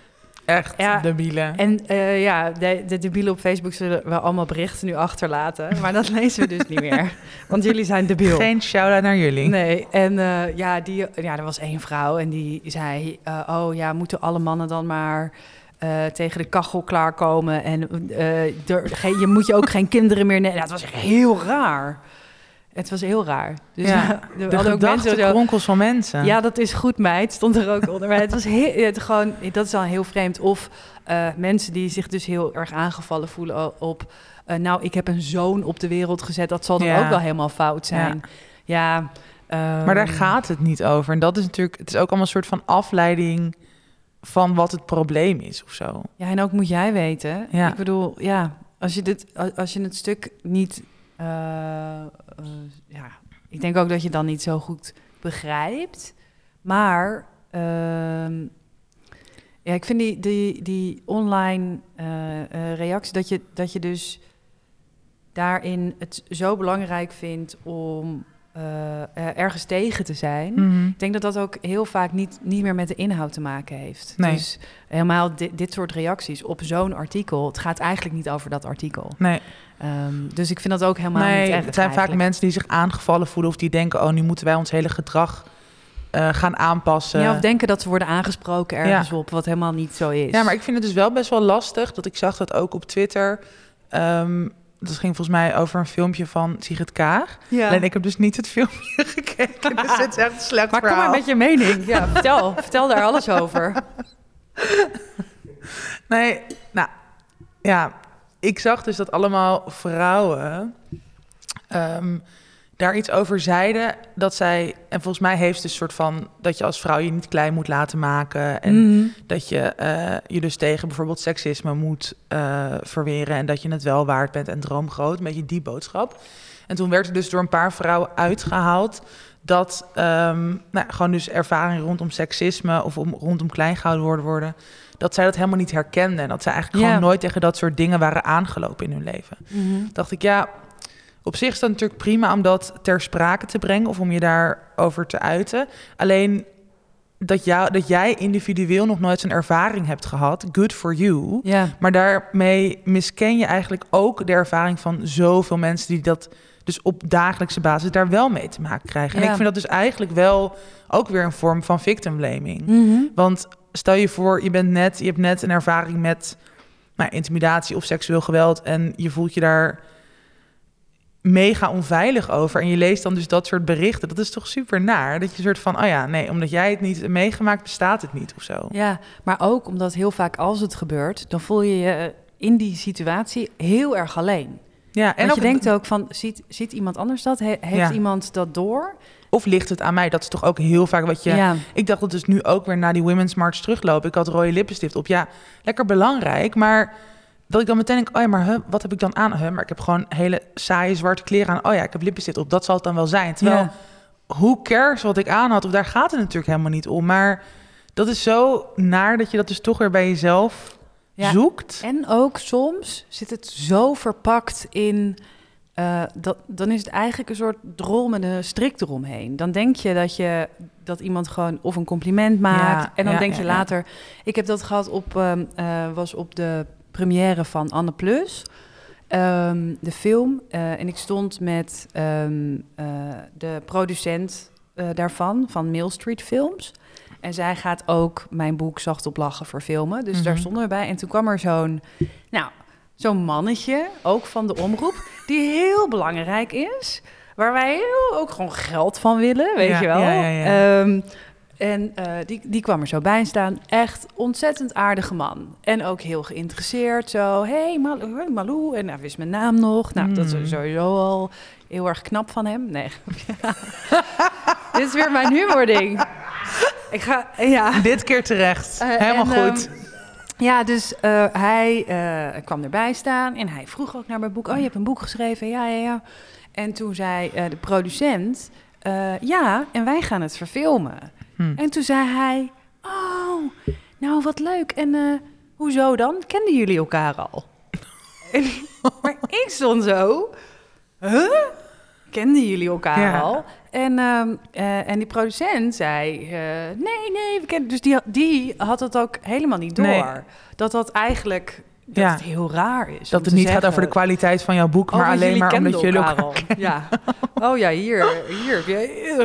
Echt Ja, debiele. En eh, ja, de, de debielen op Facebook zullen wel allemaal berichten nu achterlaten. Maar dat [laughs] lezen we dus niet meer. Want jullie zijn debiel. Geen shout-out naar jullie. Nee, en eh, ja, die, ja, er was één vrouw en die zei... eh, oh ja, moeten alle mannen dan maar eh, tegen de kachel klaarkomen... en eh, er, geen, je moet je ook geen kinderen meer nemen. Ja, het was echt heel raar. Het was heel raar. Dus Ja, er De ook mensen zo... gedachtenkronkels van mensen. Ja, dat is goed, meid. Stond er ook onder. Maar het was heel, het gewoon, dat is al heel vreemd. Of eh, mensen die zich dus heel erg aangevallen voelen op. eh, nou, ik heb een zoon op de wereld gezet. Dat zal dan Ja. ook wel helemaal fout zijn. Ja. ehm, Maar daar gaat het niet over. En dat is natuurlijk, het is ook allemaal een soort van afleiding van wat het probleem is of zo. Ja, en ook moet jij weten. Ja. Ik bedoel, ja, als je, dit, als je het stuk niet. Eh, eh, ja, ik denk ook dat je dan niet zo goed begrijpt. Maar ehm, ja, ik vind die, die, die online eh, reactie dat je, dat je dus daarin het zo belangrijk vindt om eh, eh, ergens tegen te zijn. Mhm. Ik denk dat dat ook heel vaak niet, niet meer met de inhoud te maken heeft. Nee. Dus helemaal dit, dit soort reacties op zo'n artikel. Het gaat eigenlijk niet over dat artikel. Nee, Ehm, dus ik vind dat ook helemaal nee niet erg. het zijn vaak mensen die zich aangevallen voelen of die denken, oh, nu moeten wij ons hele gedrag eh, gaan aanpassen. Ja, of denken dat ze worden aangesproken ergens Ja. op, wat helemaal niet zo is. Ja, maar ik vind het dus wel best wel lastig. Dat ik zag dat ook op Twitter. Ehm, dat ging volgens mij over een filmpje van Sigrid Kaag. ja. Alleen ik heb dus niet het filmpje [laughs] gekeken. Dus het is echt een slecht Maar kom maar met je mening. Ja, vertel, [laughs] vertel daar alles over. Nee, nou ja, ik zag dus dat allemaal vrouwen ehm, daar iets over zeiden. Dat zij, en volgens mij heeft een soort van dat je als vrouw je niet klein moet laten maken. En Mhm. dat je eh, je dus tegen bijvoorbeeld seksisme moet eh, verweren. En dat je het wel waard bent en droomgroot. Een beetje die boodschap. En toen werd er dus door een paar vrouwen uitgehaald dat ehm, nou, gewoon dus ervaring rondom seksisme of om, rondom kleingehouden worden worden, dat zij dat helemaal niet herkenden en dat zij eigenlijk gewoon nooit tegen dat soort dingen waren aangelopen in hun leven. Mhm. Dacht ik, ja, op zich is dat natuurlijk prima om dat ter sprake te brengen of om je daarover te uiten. Alleen dat, jou, dat jij individueel nog nooit zo'n ervaring hebt gehad, good for you. Ja, Maar daarmee misken je eigenlijk ook de ervaring van zoveel mensen die dat dus op dagelijkse basis daar wel mee te maken krijgen. En Ja. ik vind dat dus eigenlijk wel ook weer een vorm van victim blaming. Mhm. Want stel je voor, je bent net, je hebt net een ervaring met nou, intimidatie of seksueel geweld en je voelt je daar mega onveilig over. En je leest dan dus dat soort berichten. Dat is toch super naar? Dat je soort van, oh ja, nee, omdat jij het niet meegemaakt, bestaat het niet of zo. Ja, maar ook omdat heel vaak als het gebeurt, dan voel je je in die situatie heel erg alleen. Ja, En je denkt ook van, ziet, ziet iemand anders dat? He- heeft Ja. iemand dat door? Of ligt het aan mij? Dat is toch ook heel vaak wat je... ja. Ik dacht dat dus nu ook weer naar die Women's March teruglopen. Ik had rode lippenstift op. Ja, lekker belangrijk. Maar dat ik dan meteen denk, oh ja, maar huh, wat heb ik dan aan? Huh, maar ik heb gewoon hele saaie zwarte kleren aan. Oh ja, ik heb lippenstift op. Dat zal het dan wel zijn. Terwijl, Ja. hoe cares wat ik aan had? Of daar gaat het natuurlijk helemaal niet om. Maar dat is zo naar dat je dat dus toch weer bij jezelf Ja, zoekt. En ook soms zit het zo verpakt in. eh, dat, dan is het eigenlijk een soort drol met een strik eromheen. Dan denk je dat, je dat iemand gewoon of een compliment maakt. Ja, en dan ja, denk je later. Ik heb dat gehad op, ehm, eh, was op de première van Anne Plus. ehm, de film. Eh, en ik stond met ehm, eh, de producent eh, daarvan, van Mill Street Films. En zij gaat ook mijn boek Zacht op Lachen verfilmen. Dus daar Mhm. stonden we bij. En toen kwam er zo'n, nou, zo'n mannetje, ook van de omroep, die heel belangrijk is. Waar wij heel, ook gewoon geld van willen, weet Ja, je wel. ja, ja, ja. En eh, die, die kwam er zo bij staan. Echt ontzettend aardige man. En ook heel geïnteresseerd. Zo, hey Malou, hey, Malou. En hij wist mijn naam nog. Nou, dat is sowieso al heel erg knap van hem. Nee. [laughs] Dit is weer mijn humording. Ik ga, ja. Dit keer terecht. Eh, helemaal en, goed. ehm, ja, dus eh, hij kwam erbij staan en hij vroeg ook naar mijn boek. Oh, je hebt een boek geschreven? Ja, ja, ja. En toen zei de producent, ja, en wij gaan het verfilmen. Hm. En toen zei hij, oh, nou wat leuk. En eh, hoezo dan? Kenden jullie elkaar al? [laughs] En, maar ik stond zo, huh? Kenden jullie elkaar Ja. al? En, ehm, eh, en die producent zei, eh, nee, nee, we kennen... Dus die, die had het ook helemaal niet door. Nee. Dat dat eigenlijk dat Ja. het heel raar is. Dat het niet gaat over de kwaliteit van jouw boek, Oh, maar alleen maar omdat jullie elkaar elkaar... Ja. [laughs] Oh ja, hier, hier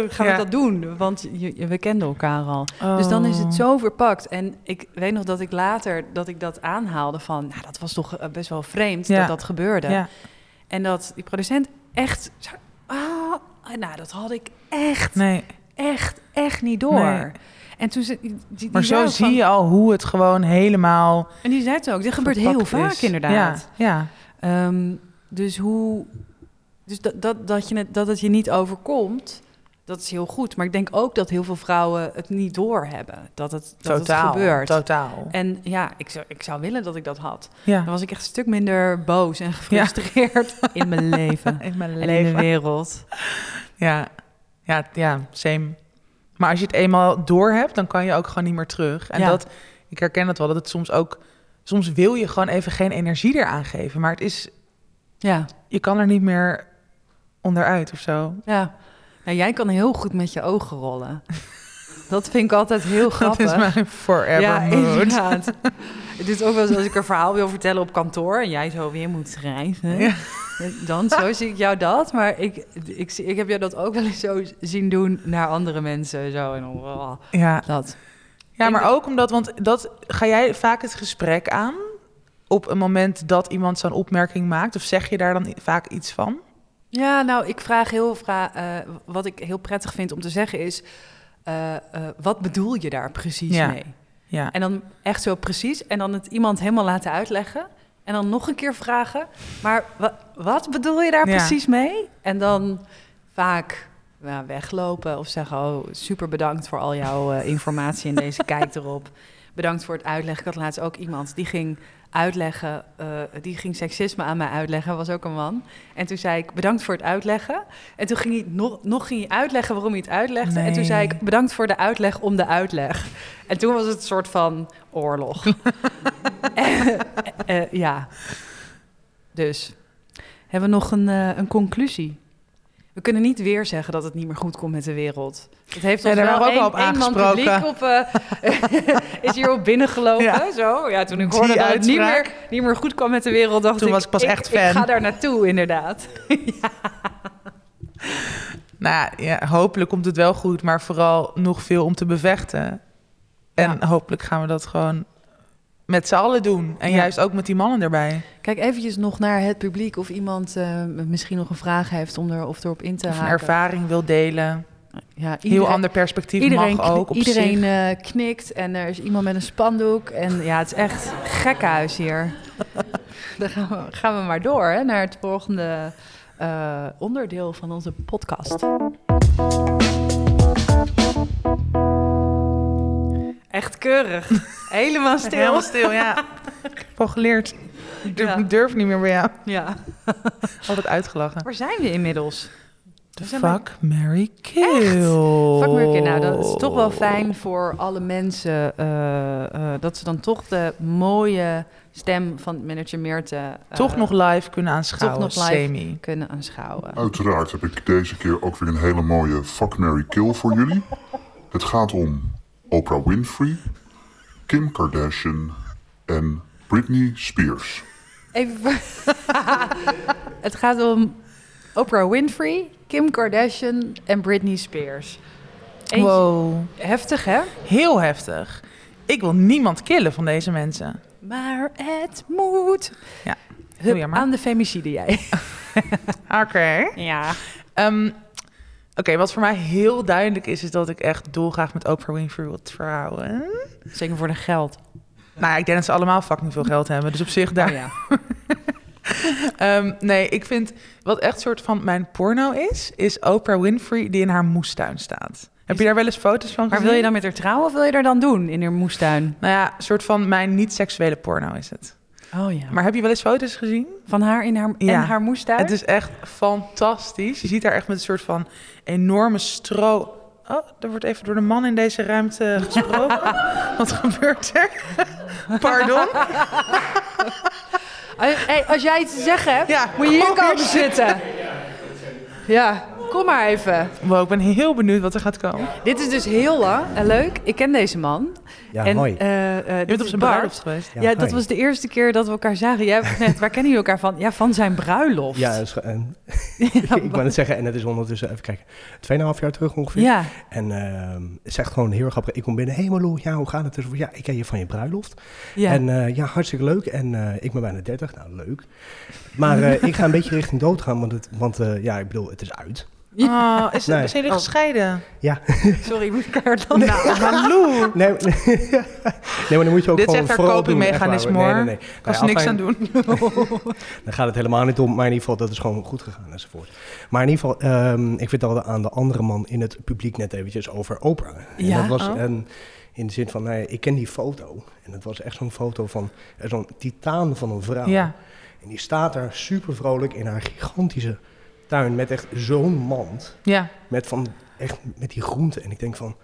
gaan Ja. we dat doen, want je, we kenden elkaar al. Dus dan is Oh. het zo verpakt. En ik weet nog dat ik later dat ik dat aanhaalde van, nou, dat was toch eh, best wel vreemd Ja. dat dat gebeurde. Ja. En dat die producent echt, ah, nou, dat had ik echt, Nee, echt, echt niet door. Nee. En toen ze, die, die maar zo zie van- je al hoe het gewoon helemaal En die zei het ook. Dit gebeurt heel vaak is. inderdaad. Ja, ja. Ehm, dus hoe. Dus dat, dat, dat, je het, dat het je niet overkomt, dat is heel goed. Maar ik denk ook dat heel veel vrouwen het niet doorhebben. Dat het, dat totaal. het gebeurt. Totaal. En ja, ik zou, ik zou willen dat ik dat had. Ja. Dan was ik echt een stuk minder boos en gefrustreerd [laughs] in mijn leven. In mijn En in leven. de wereld. Ja. Ja, ja, same. Maar als je het eenmaal door hebt, dan kan je ook gewoon niet meer terug. En Ja. dat, ik herken het wel, dat het soms ook... Soms wil je gewoon even geen energie eraan geven. Maar het is, Ja, je kan er niet meer onderuit of zo. ja. Nou, jij kan heel goed met je ogen rollen. Dat vind ik altijd heel [laughs] Dat grappig. is mijn forever ja, mood. inderdaad. [laughs] Het is ook wel eens als ik een verhaal wil vertellen op kantoor en jij zo weer moet schrijven. Ja. Dan zo zie ik jou dat, maar ik, ik, ik heb jou dat ook wel eens zo zien doen naar andere mensen. Zo en oh, Ja. dat. Ja, maar ook omdat, want dat ga jij vaak het gesprek aan op een moment dat iemand zo'n opmerking maakt, of zeg je daar dan vaak iets van? Ja, nou, ik vraag heel vra eh, wat ik heel prettig vind om te zeggen is, eh, eh, wat bedoel je daar precies Ja. mee? Ja, En dan echt zo precies. En dan het iemand helemaal laten uitleggen. En dan nog een keer vragen. Maar wa- wat bedoel je daar Ja. precies mee? En dan vaak ja, weglopen of zeggen... oh, super bedankt voor al jouw eh, informatie en deze [laughs] kijk erop. Bedankt voor het uitleggen. Ik had laatst ook iemand die ging uitleggen... eh, die ging seksisme aan mij uitleggen. was ook een man. En toen zei ik, bedankt voor het uitleggen. En toen ging hij nog, nog ging hij uitleggen waarom hij het uitlegde. En toen zei ik, bedankt voor de uitleg om de uitleg. En toen was het een soort van oorlog. [laughs] Eh, eh, ja. Dus, hebben we nog een, eh, een conclusie? We kunnen niet weer zeggen dat het niet meer goed komt met de wereld. Het heeft ons daar wel ook al op aangesproken. op, [laughs] is hier op binnengelopen. Ja. Zo. Ja, toen ik Die hoorde dat het niet meer, niet meer goed kwam met de wereld, dacht Toen ik... was ik pas echt fan. Ik ga daar naartoe, inderdaad. [laughs] nou ja, hopelijk komt het wel goed, maar vooral nog veel om te bevechten. En Ja. hopelijk gaan we dat gewoon met z'n allen doen. En Ja. juist ook met die mannen erbij. Kijk eventjes nog naar het publiek of iemand eh, misschien nog een vraag heeft om er of erop in te Of een haken. ervaring wil delen. Ja, Heel ander perspectief Iedereen, mag ook op iedereen zich. eh, knikt en er is iemand met een spandoek. En ja, het is echt gekkenhuis hier. [laughs] Dan gaan we, gaan we maar door hè, naar het volgende eh, onderdeel van onze podcast. Echt keurig. [laughs] Helemaal stil. Helemaal stil, ja. [laughs] Ik heb al geleerd. Ik durf, Ja. ik durf niet meer bij jou. Ja. [laughs] Altijd uitgelachen. Waar zijn we inmiddels? Bij- fuck, Mary kill. Fuck Murky. Nou, dat is toch wel fijn voor alle mensen. eh, eh, dat ze dan toch de mooie stem van manager Meerte... eh, Toch nog live kunnen aanschouwen, nog live. semi. kunnen aanschouwen. Uiteraard heb ik deze keer ook weer een hele mooie Fuck, Mary Kill voor jullie. Het gaat om Oprah Winfrey, Kim Kardashian en Britney Spears. Even [laughs] Het gaat om Oprah Winfrey, Kim Kardashian en Britney Spears. Eentje- Wow. Heftig, hè? Heel heftig. Ik wil niemand killen van deze mensen. Maar het moet. Ja. Hup, aan de femicide jij. [laughs] Oké. Ja. Ehm, Oké, wat voor mij heel duidelijk is, is dat ik echt dolgraag met Oprah Winfrey wil trouwen. Zeker voor de geld. Nou ja, ik denk dat ze allemaal fucking veel geld hebben. Dus op zich daar. Oh ja. [laughs] Ehm, nee, ik vind wat echt soort van mijn porno is, is Oprah Winfrey die in haar moestuin staat. Heb je daar wel eens foto's van Maar gezien? wil je dan met haar trouwen of wil je er dan doen in haar moestuin? Nou ja, een soort van mijn niet-seksuele porno is het. Oh ja. Maar heb je wel eens foto's gezien? Van haar in haar, Ja. en haar moestuin? Het is echt fantastisch. Je ziet haar echt met een soort van enorme stro... Oh, er wordt even door de man in deze ruimte [laughs] gesproken. Wat gebeurt er? Pardon? Als- hey, als jij iets te zeggen hebt, Ja, moet je hier kom komen zitten. Ja, kom maar even. Wow, ik ben heel benieuwd wat er gaat komen. Dit is dus heel lang en leuk. Ik ken deze man. Ja, en, hoi. eh, eh, Je dit bent op zijn Bart. bruiloft geweest. Ja, Ja, dat was de eerste keer dat we elkaar zagen. Jij hebt net, [laughs] waar kennen jullie elkaar van? Ja, van zijn bruiloft. Ja, [laughs] Ja, [laughs] ik wou net zeggen, en het is ondertussen, even kijken, 2,5 jaar terug ongeveer. ja. En ehm, het is echt gewoon heel erg grappig. Ik kom binnen, hé hey Marlo, ja, hoe gaat het? Dus, ja, ik ken je van je bruiloft. ja. En eh, ja, hartstikke leuk. En eh, ik ben bijna 30, nou leuk. Maar eh, ik ga een beetje richting dood gaan, want, het, want eh, ja, ik bedoel, het is uit. Oh, is, Nee. zijn jullie gescheiden? Ja, Sorry, moet ik er dan nou, Hallo. nee, nee, nee, maar dan moet je ook Dit is gewoon haar doen, echt copingmechanisme, hoor. Nee, nee, nee. Kan ze Nou niks aan doen. [laughs] Daar gaat het helemaal niet om, maar in ieder geval, dat is gewoon goed gegaan enzovoort. Maar in ieder geval, ehm, ik vertelde aan de andere man in het publiek net eventjes over Oprah. En Ja? dat was Oh. een, in de zin van, nou ja, ik ken die foto. En het was echt zo'n foto van zo'n titaan van een vrouw. Ja. En die staat daar super vrolijk in haar gigantische tuin met echt zo'n mand. ja. Met, van, echt, met die groenten. En ik denk van,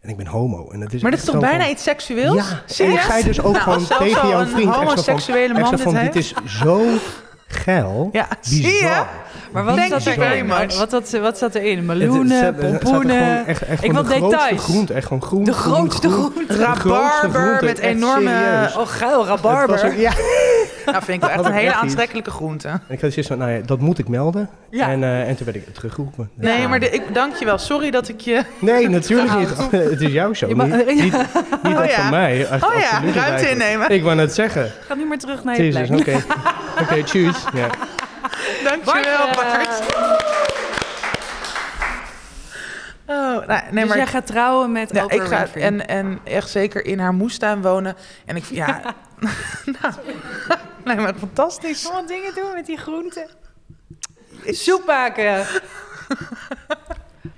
en ik ben homo. En het is Maar dit echt is toch bijna van- iets seksueels? Ja, en ik Serieus? zei dus ook Nou, gewoon tegen al jouw een vriend... van- homoseksuele man dit van, dit is zo geil. Ja, zie je? Bizar. Maar wat zat erin? Wat, wat, wat zat erin? Meloenen, er pompoenen. echt, echt Ik wil de details. groente, echt gewoon groen. De grootste groen. groente. Rabarber met enorme... serieus. Oh, geil, Het was rabarber. ook- ja. Nou, vind ik wel echt een hele echt iets. aantrekkelijke groente. En ik had zoiets van, nou ja, dat moet ik melden. Ja. En, eh, en toen werd ik teruggeroepen. Nee, Ja. maar de, ik dank je wel. Sorry dat ik je... [laughs] Nee, natuurlijk [laughs] niet. [laughs] Het is jouw show, mag- niet, niet, niet Oh dat ja. van mij. Echt Oh ja, ruimte eigenlijk. innemen. Ik wou net zeggen. Ga nu maar terug naar je plek. oké. Oké, tjus. Ja. Dankjewel, Bart, Bart. Oh, nou, nee, dus maar... jij gaat trouwen met Ja, Oprah ik ga Winfrey. en, en echt zeker in haar moestuin wonen. En ik ja, [laughs] nou, [laughs] nee, maar fantastisch. Allemaal dingen doen met die groenten. Soep maken.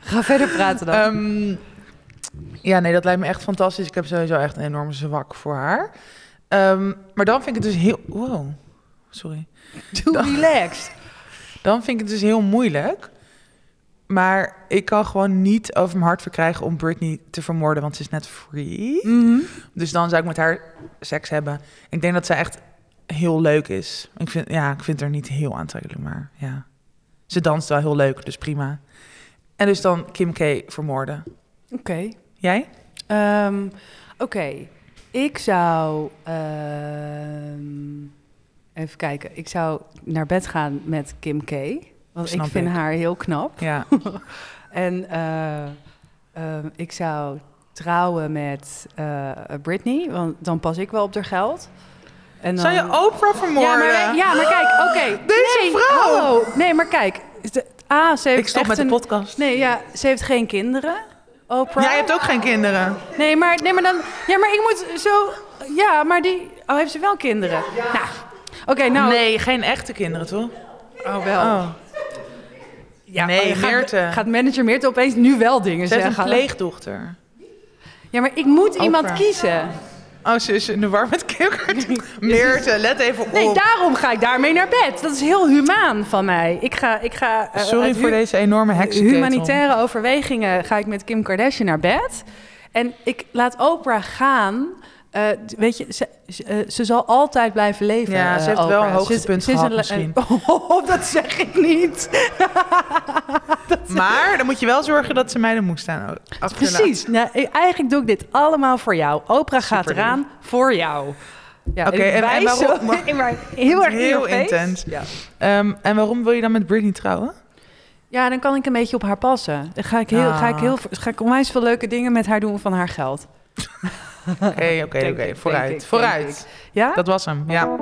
Ga verder praten dan. Ehm, ja, nee, dat lijkt me echt fantastisch. Ik heb sowieso echt een enorme zwak voor haar. Ehm, maar dan vind ik het dus heel. Wow, sorry. Doe relaxed. Dan vind ik het dus heel moeilijk. Maar ik kan gewoon niet over mijn hart verkrijgen om Britney te vermoorden, want ze is net free. Mhm. Dus dan zou ik met haar seks hebben. Ik denk dat zij echt heel leuk is. Ik vind, ja, ik vind haar niet heel aantrekkelijk, maar ja. Ze danst wel heel leuk, dus prima. En dus dan Kim K vermoorden. Oké. Jij? Ehm, Oké. Ik zou... ehm, even kijken. Ik zou naar bed gaan met Kim K. Want Snap ik vind ik. haar heel knap. Ja. [laughs] En eh, ehm, ik zou trouwen met eh, Britney, want dan pas ik wel op haar geld. En dan... Zou je Oprah vermoorden? Ja, maar, ja, maar kijk, oké. Deze nee, vrouw! Hallo. Nee, maar kijk. De, A, ze heeft Ik stop met de podcast. Nee, ja, ze heeft geen kinderen. Oprah. Jij hebt ook geen kinderen. Nee, maar, nee, maar dan... Ja, maar ik moet zo... Ja, maar die... Oh, heeft ze wel kinderen? Nou, oké, nou... Nee, geen echte kinderen, toch? Oh, wel. Oh. Ja, Nee, oh, gaat- Meerte. Gaat manager Meerte opeens nu wel dingen zeggen? een pleegdochter. Ja, maar ik moet iemand kiezen. Oh, ze is in de war met Kim Kardashian. [laughs] Meerte, let even op. Nee, daarom ga ik daarmee naar bed. Dat is heel humaan van mij. Ik ga... Ik ga eh, Sorry voor deze enorme heksenketel. humanitaire overwegingen ga ik met Kim Kardashian naar bed. En ik laat Oprah gaan. Eh, weet je, ze, ze, eh, ze zal altijd blijven leven. Ja, ze eh, heeft wel een hoogtepunt Ze gehad misschien. [laughs] Oh, dat zeg ik niet. [laughs] Maar dan moet je wel zorgen dat ze mij de moest staan achterlaten. Precies. Nou, eigenlijk doe ik dit allemaal voor jou. Oprah gaat eraan voor jou. Ja, Oké, en- en wijs waarom- zo- [laughs] in mijn- heel erg Heel intens. Ja. Ehm, en waarom wil je dan met Britney trouwen? ja, dan kan ik een beetje op haar passen. Dan ga ik, heel, ga ik, Ah. heel, ga ik onwijs veel leuke dingen met haar doen van haar geld. Oké, oké, oké. Vooruit, ik, vooruit. Ja? Dat was hem, ja.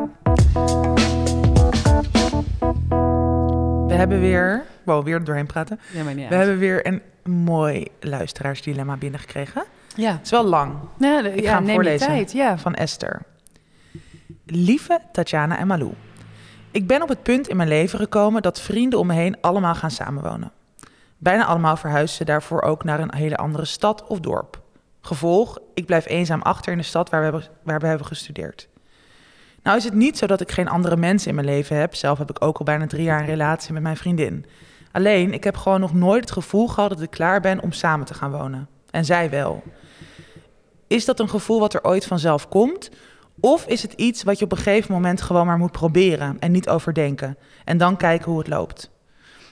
We hebben weer... Wow, weer er doorheen praten. Ja, maar niet We hebben weer een mooi luisteraarsdilemma binnengekregen. Ja. Het is wel lang, Ja, de- Ik ja, ga hem neem voorlezen. tijd. Ja. van Esther. Lieve Tatjana en Malou. Ik ben op het punt in mijn leven gekomen dat vrienden om me heen allemaal gaan samenwonen. Bijna allemaal verhuizen ze daarvoor ook naar een hele andere stad of dorp. Gevolg, ik blijf eenzaam achter in de stad waar we hebben, waar we hebben gestudeerd. Nou is het niet zo dat ik geen andere mensen in mijn leven heb. Zelf heb ik ook al bijna drie jaar een relatie met mijn vriendin. Alleen, ik heb gewoon nog nooit het gevoel gehad dat ik klaar ben om samen te gaan wonen. En zij wel. Is dat een gevoel wat er ooit vanzelf komt? Of is het iets wat je op een gegeven moment gewoon maar moet proberen en niet overdenken? En dan kijken hoe het loopt.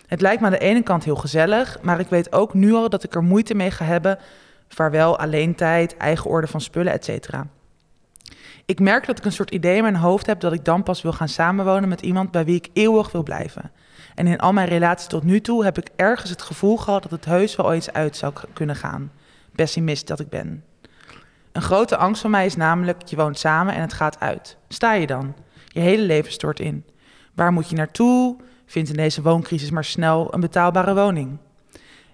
Het lijkt me aan de ene kant heel gezellig, maar ik weet ook nu al dat ik er moeite mee ga hebben. Vaarwel, alleen tijd, eigen orde van spullen, etc. Ik merk dat ik een soort idee in mijn hoofd heb dat ik dan pas wil gaan samenwonen met iemand bij wie ik eeuwig wil blijven. En in al mijn relaties tot nu toe heb ik ergens het gevoel gehad dat het heus wel ooit uit zou kunnen gaan. Pessimist dat ik ben. Een grote angst van mij is namelijk, je woont samen en het gaat uit. Sta je dan? Je hele leven stort in. Waar moet je naartoe? Vind in deze wooncrisis maar snel een betaalbare woning.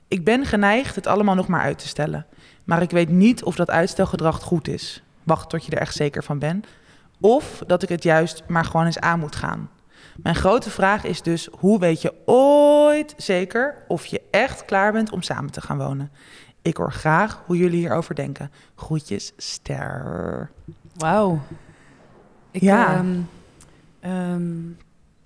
Ik ben geneigd het allemaal nog maar uit te stellen. Maar ik weet niet of dat uitstelgedrag goed is. Wacht tot je er echt zeker van bent. Of dat ik het juist maar gewoon eens aan moet gaan. Mijn grote vraag is dus: hoe weet je ooit zeker of je echt klaar bent om samen te gaan wonen? Ik hoor graag hoe jullie hierover denken. Groetjes, Ster. Wauw. Ja. ehm, ehm,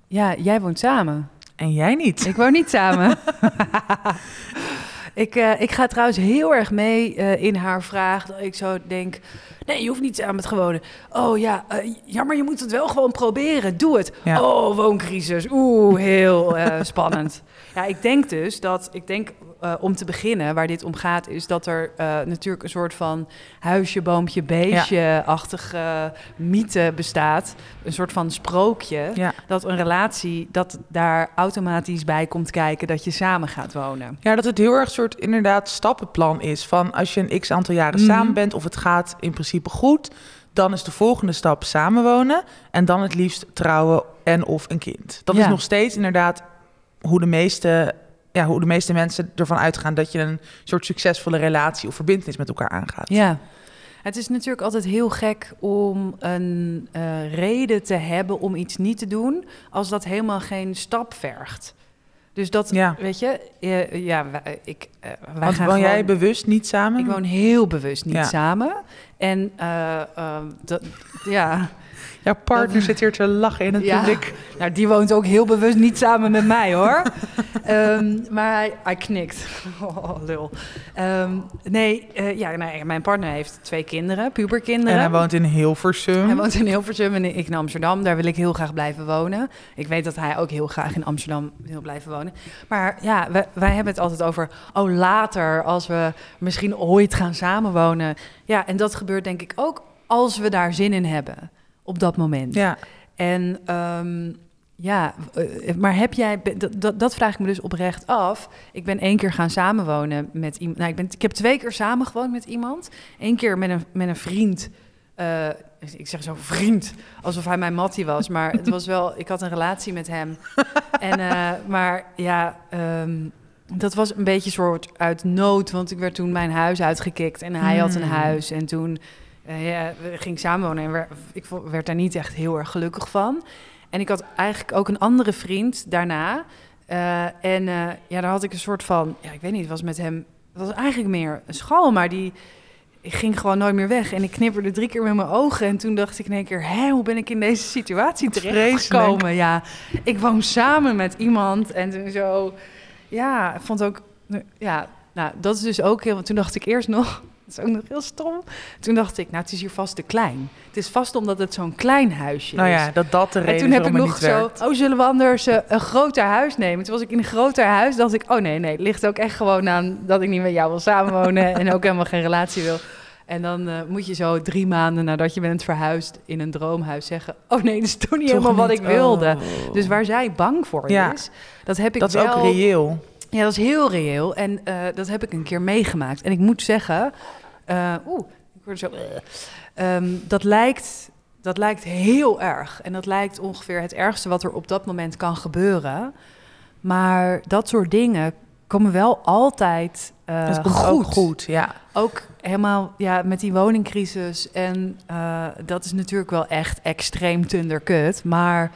ja, jij woont samen. En jij niet. Ik woon niet samen. [laughs] [laughs] ik, eh, ik ga trouwens heel erg mee eh, in haar vraag. Dat ik zo denk: nee, je hoeft niet samen te wonen. Oh ja, eh, ja, maar je moet het wel gewoon proberen. Doe het. Ja. Oh, wooncrisis. Oeh, heel eh, spannend. Ja, ik denk dus dat, ik denk eh, om te beginnen, waar dit om gaat, is dat er eh, natuurlijk een soort van huisje, boompje, beestje-achtige mythe bestaat. Een soort van sprookje Ja. dat een relatie, dat daar automatisch bij komt kijken dat je samen gaat wonen. ja, dat het heel erg soort inderdaad stappenplan is. Van als je een x aantal jaren Mhm. samen bent of het gaat in principe goed, dan is de volgende stap samenwonen. En dan het liefst trouwen en of een kind. Dat is nog steeds inderdaad hoe de meeste. Ja, hoe de meeste mensen ervan uitgaan dat je een soort succesvolle relatie of verbindenis met elkaar aangaat. Ja. Het is natuurlijk altijd heel gek om een eh, reden te hebben om iets niet te doen, als dat helemaal geen stap vergt. Dus dat, Ja. weet je, ja, wij, ik, eh, wij Want gaan woon jij gewoon- bewust niet samen? Ik woon heel bewust niet Ja. samen. En eh, dat, ja, Jouw partner zit hier te lachen in het Ja. publiek. nou, die woont ook heel bewust niet samen met mij hoor. [laughs] Ehm, maar hij, hij knikt. [laughs] Oh, lul. Ehm, nee, eh, ja, mijn partner heeft twee kinderen, puberkinderen. En hij woont in Hilversum. Hij woont in Hilversum en ik in Amsterdam. Daar wil ik heel graag blijven wonen. Ik weet dat hij ook heel graag in Amsterdam wil blijven wonen. Maar ja, wij, wij hebben het altijd over... oh, later, als we misschien ooit gaan samenwonen. Ja, en dat gebeurt denk ik ook als we daar zin in hebben. Op dat moment. Ja, En ehm, Ja, eh, maar heb jij, dat, dat, vraag ik me dus oprecht af. Ik ben één keer gaan samenwonen met iemand. Nou, ik, ben, ik heb twee keer samengewoond met iemand. Eén keer met een, met een vriend. Eh, ik zeg zo vriend, alsof hij mijn mattie was. Maar het was wel, ik had een relatie met hem. [laughs] En, eh, maar ja, ehm, dat was een beetje soort uit nood. Want ik werd toen mijn huis uitgekikt en hij had een Hmm. huis. En toen eh, ja, we gingen samenwonen en ik werd daar niet echt heel erg gelukkig van. En ik had eigenlijk ook een andere vriend daarna. Eh, en eh, ja, daar had ik een soort van, ja, ik weet niet, het was met hem, het was eigenlijk meer een schal, maar die ging gewoon nooit meer weg. En ik knipperde drie keer met mijn ogen. En toen dacht ik in één keer, hè, hoe ben ik in deze situatie terechtgekomen? Ja, ik woon samen met iemand en toen zo, ja, ik vond ook, ja, nou, dat is dus ook heel, want toen dacht ik eerst nog, is ook nog heel stom. Toen dacht ik, nou, het is hier vast te klein. Het is vast omdat het zo'n klein huisje Nou is. ja, dat dat de reden En toen is heb ik nog zo, oh, zullen we anders eh, een groter huis nemen? Toen was ik in een groter huis, dacht ik, oh nee, nee, het ligt ook echt gewoon aan dat ik niet met jou wil samenwonen [laughs] en ook helemaal geen relatie wil. En dan eh, moet je zo drie maanden nadat je bent verhuisd in een droomhuis zeggen, oh nee, dat is toch niet Toch helemaal wat ik wilde. Oh. Dus waar zij bang voor Ja. is, dat heb ik dat is wel... ook reëel. Ja, dat is heel reëel. En eh, dat heb ik een keer meegemaakt. En ik moet zeggen, eh, oeh, ik word zo. eh, ehm, dat, lijkt, dat lijkt heel erg. En dat lijkt ongeveer het ergste wat er op dat moment kan gebeuren. Maar dat soort dingen komen wel altijd eh, komt goed. ook goed, ja. Ook helemaal ja, met die woningcrisis. En dat is natuurlijk wel echt extreem tunderkut. Maar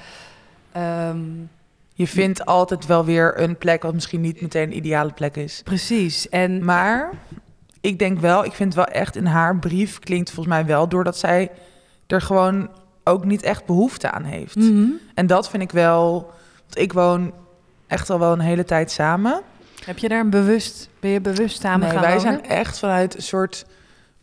ehm, Je vindt altijd wel weer een plek wat misschien niet meteen een ideale plek is. precies. En Maar ik denk wel, ik vind wel echt in haar brief klinkt volgens mij wel doordat zij er gewoon ook niet echt behoefte aan heeft. Mhm. En dat vind ik wel, want ik woon echt al wel een hele tijd samen. Heb je daar een bewust, ben je bewust samen nee, gaan wij wonen? zijn echt vanuit een soort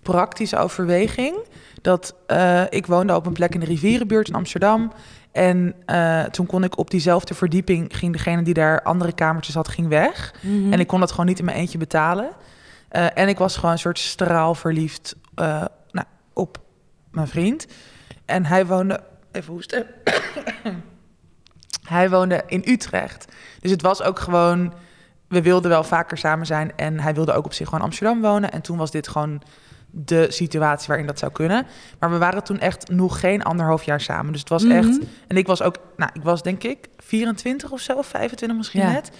praktische overweging. Dat eh, ik woonde op een plek in de rivierenbuurt in Amsterdam. En eh, toen kon ik op diezelfde verdieping, ging degene die daar andere kamertjes had, ging weg. Mhm. En ik kon dat gewoon niet in mijn eentje betalen. Eh, en ik was gewoon een soort straalverliefd eh, nou, op mijn vriend. En hij woonde... Even hoesten. [coughs] hij woonde in Utrecht. Dus het was ook gewoon... We wilden wel vaker samen zijn. En hij wilde ook op zich gewoon Amsterdam wonen. En toen was dit gewoon de situatie waarin dat zou kunnen. Maar we waren toen echt nog geen anderhalf jaar samen. Dus het was echt... Mhm. En ik was ook... Nou, ik was denk ik 24 of zo. 25 misschien Ja. net.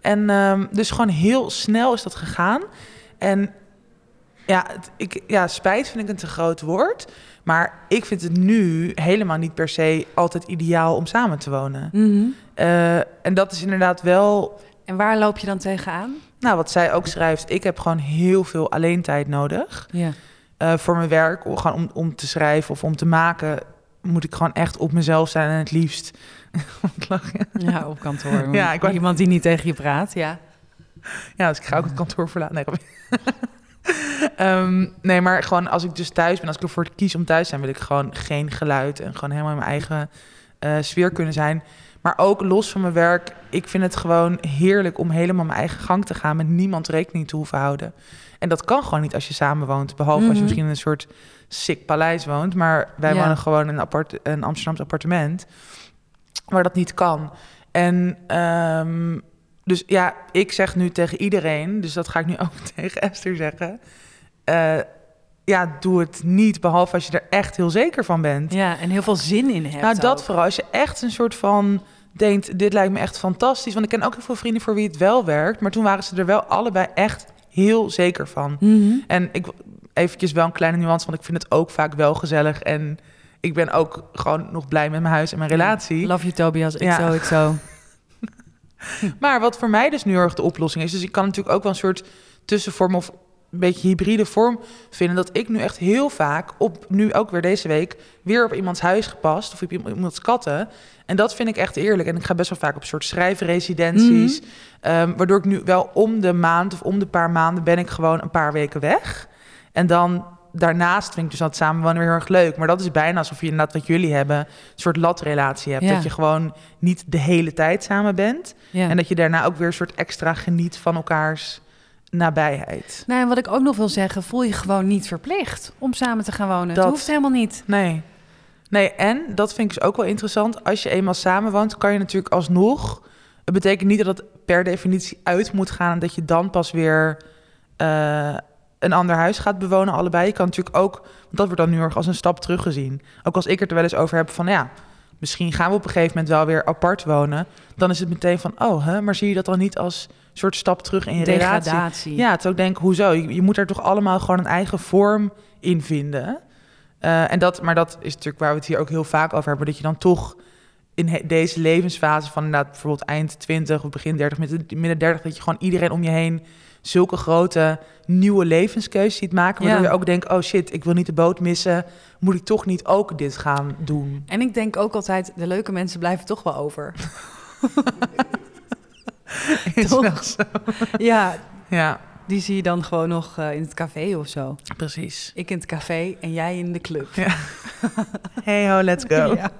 En ehm, dus gewoon heel snel is dat gegaan. En ja, het- ik, ja, spijt vind ik een te groot woord. Maar ik vind het nu helemaal niet per se altijd ideaal om samen te wonen. Mhm. Eh, en dat is inderdaad wel, En waar loop je dan tegenaan? nou, wat zij ook schrijft. Ik heb gewoon heel veel alleentijd nodig. Ja. Eh, voor mijn werk, om, gewoon om, om te schrijven of om te maken, moet ik gewoon echt op mezelf zijn. En het liefst. [laughs] Ja, op kantoor. Ja, ik Iemand die niet tegen je praat, ja. Ja, dus ik ga ook het kantoor verlaten. Nee. [laughs] Ehm, nee, maar gewoon als ik dus thuis ben, als ik ervoor kies om thuis te zijn, wil ik gewoon geen geluid en gewoon helemaal in mijn eigen eh, sfeer kunnen zijn. Maar ook los van mijn werk, ik vind het gewoon heerlijk om helemaal mijn eigen gang te gaan met niemand rekening te hoeven houden. En dat kan gewoon niet als je samen woont, behalve als je Mhm. misschien in een soort sick paleis woont. Maar wij Ja. wonen gewoon in een, appart een Amsterdams appartement waar dat niet kan. En ehm, dus ja, ik zeg nu tegen iedereen, dus dat ga ik nu [laughs] ook tegen Esther zeggen. eh, ja, doe het niet, behalve als je er echt heel zeker van bent. Ja, en heel veel zin in hebt nou, dat ook. vooral. Als je echt een soort van denkt, dit lijkt me echt fantastisch. Want ik ken ook heel veel vrienden voor wie het wel werkt. Maar toen waren ze er wel allebei echt heel zeker van. Mhm. En ik eventjes wel een kleine nuance, want ik vind het ook vaak wel gezellig. En ik ben ook gewoon nog blij met mijn huis en mijn relatie. Love you, Tobias. Ik Ja. zo, ik zo. [laughs] [laughs] Maar wat voor mij dus nu erg de oplossing is, dus ik kan natuurlijk ook wel een soort tussenvorm of een beetje hybride vorm vinden. Dat ik nu echt heel vaak op, nu ook weer deze week, weer op iemands huis gepast of op iemand- iemands katten. En dat vind ik echt eerlijk. En ik ga best wel vaak op soort schrijfresidenties. ehm, waardoor ik nu wel om de maand of om de paar maanden ben ik gewoon een paar weken weg. En dan daarnaast vind ik dus dat samenwonen weer heel erg leuk. Maar dat is bijna alsof je inderdaad wat jullie hebben, een soort latrelatie hebt. Ja. Dat je gewoon niet de hele tijd samen bent. Ja. En dat je daarna ook weer een soort extra geniet van elkaars nabijheid. Nou, en wat ik ook nog wil zeggen, voel je gewoon niet verplicht om samen te gaan wonen. Dat- hoeft helemaal niet. Nee. Nee, en dat vind ik dus ook wel interessant. Als je eenmaal samenwoont, kan je natuurlijk alsnog... Het betekent niet dat het per definitie uit moet gaan... en dat je dan pas weer eh, een ander huis gaat bewonen, allebei. Je kan natuurlijk ook, want dat wordt dan nu erg als een stap terug gezien. Ook als ik het er wel eens over heb van, ja, misschien gaan we op een gegeven moment wel weer apart wonen. Dan is het meteen van, oh, hè, maar zie je dat dan niet als soort stap terug in je relatie? Degradatie. Ja, het ook denk, hoezo? Je, je moet er toch allemaal gewoon een eigen vorm in vinden. Eh, en dat, maar dat is natuurlijk waar we het hier ook heel vaak over hebben, dat je dan toch in deze levensfase van inderdaad bijvoorbeeld eind 20 of begin 30, midden, midden 30, dat je gewoon iedereen om je heen zulke grote nieuwe levenskeuzes ziet maken, waardoor Ja. je ook denkt, oh shit, ik wil niet de boot missen, moet ik toch niet ook dit gaan doen? En ik denk ook altijd, de leuke mensen blijven toch wel over. [laughs] Is Toch? wel zo. ja, Ja, die zie je dan gewoon nog eh, in het café of zo. precies. Ik in het café en jij in de club. Hey ho, let's go. [laughs] Ja.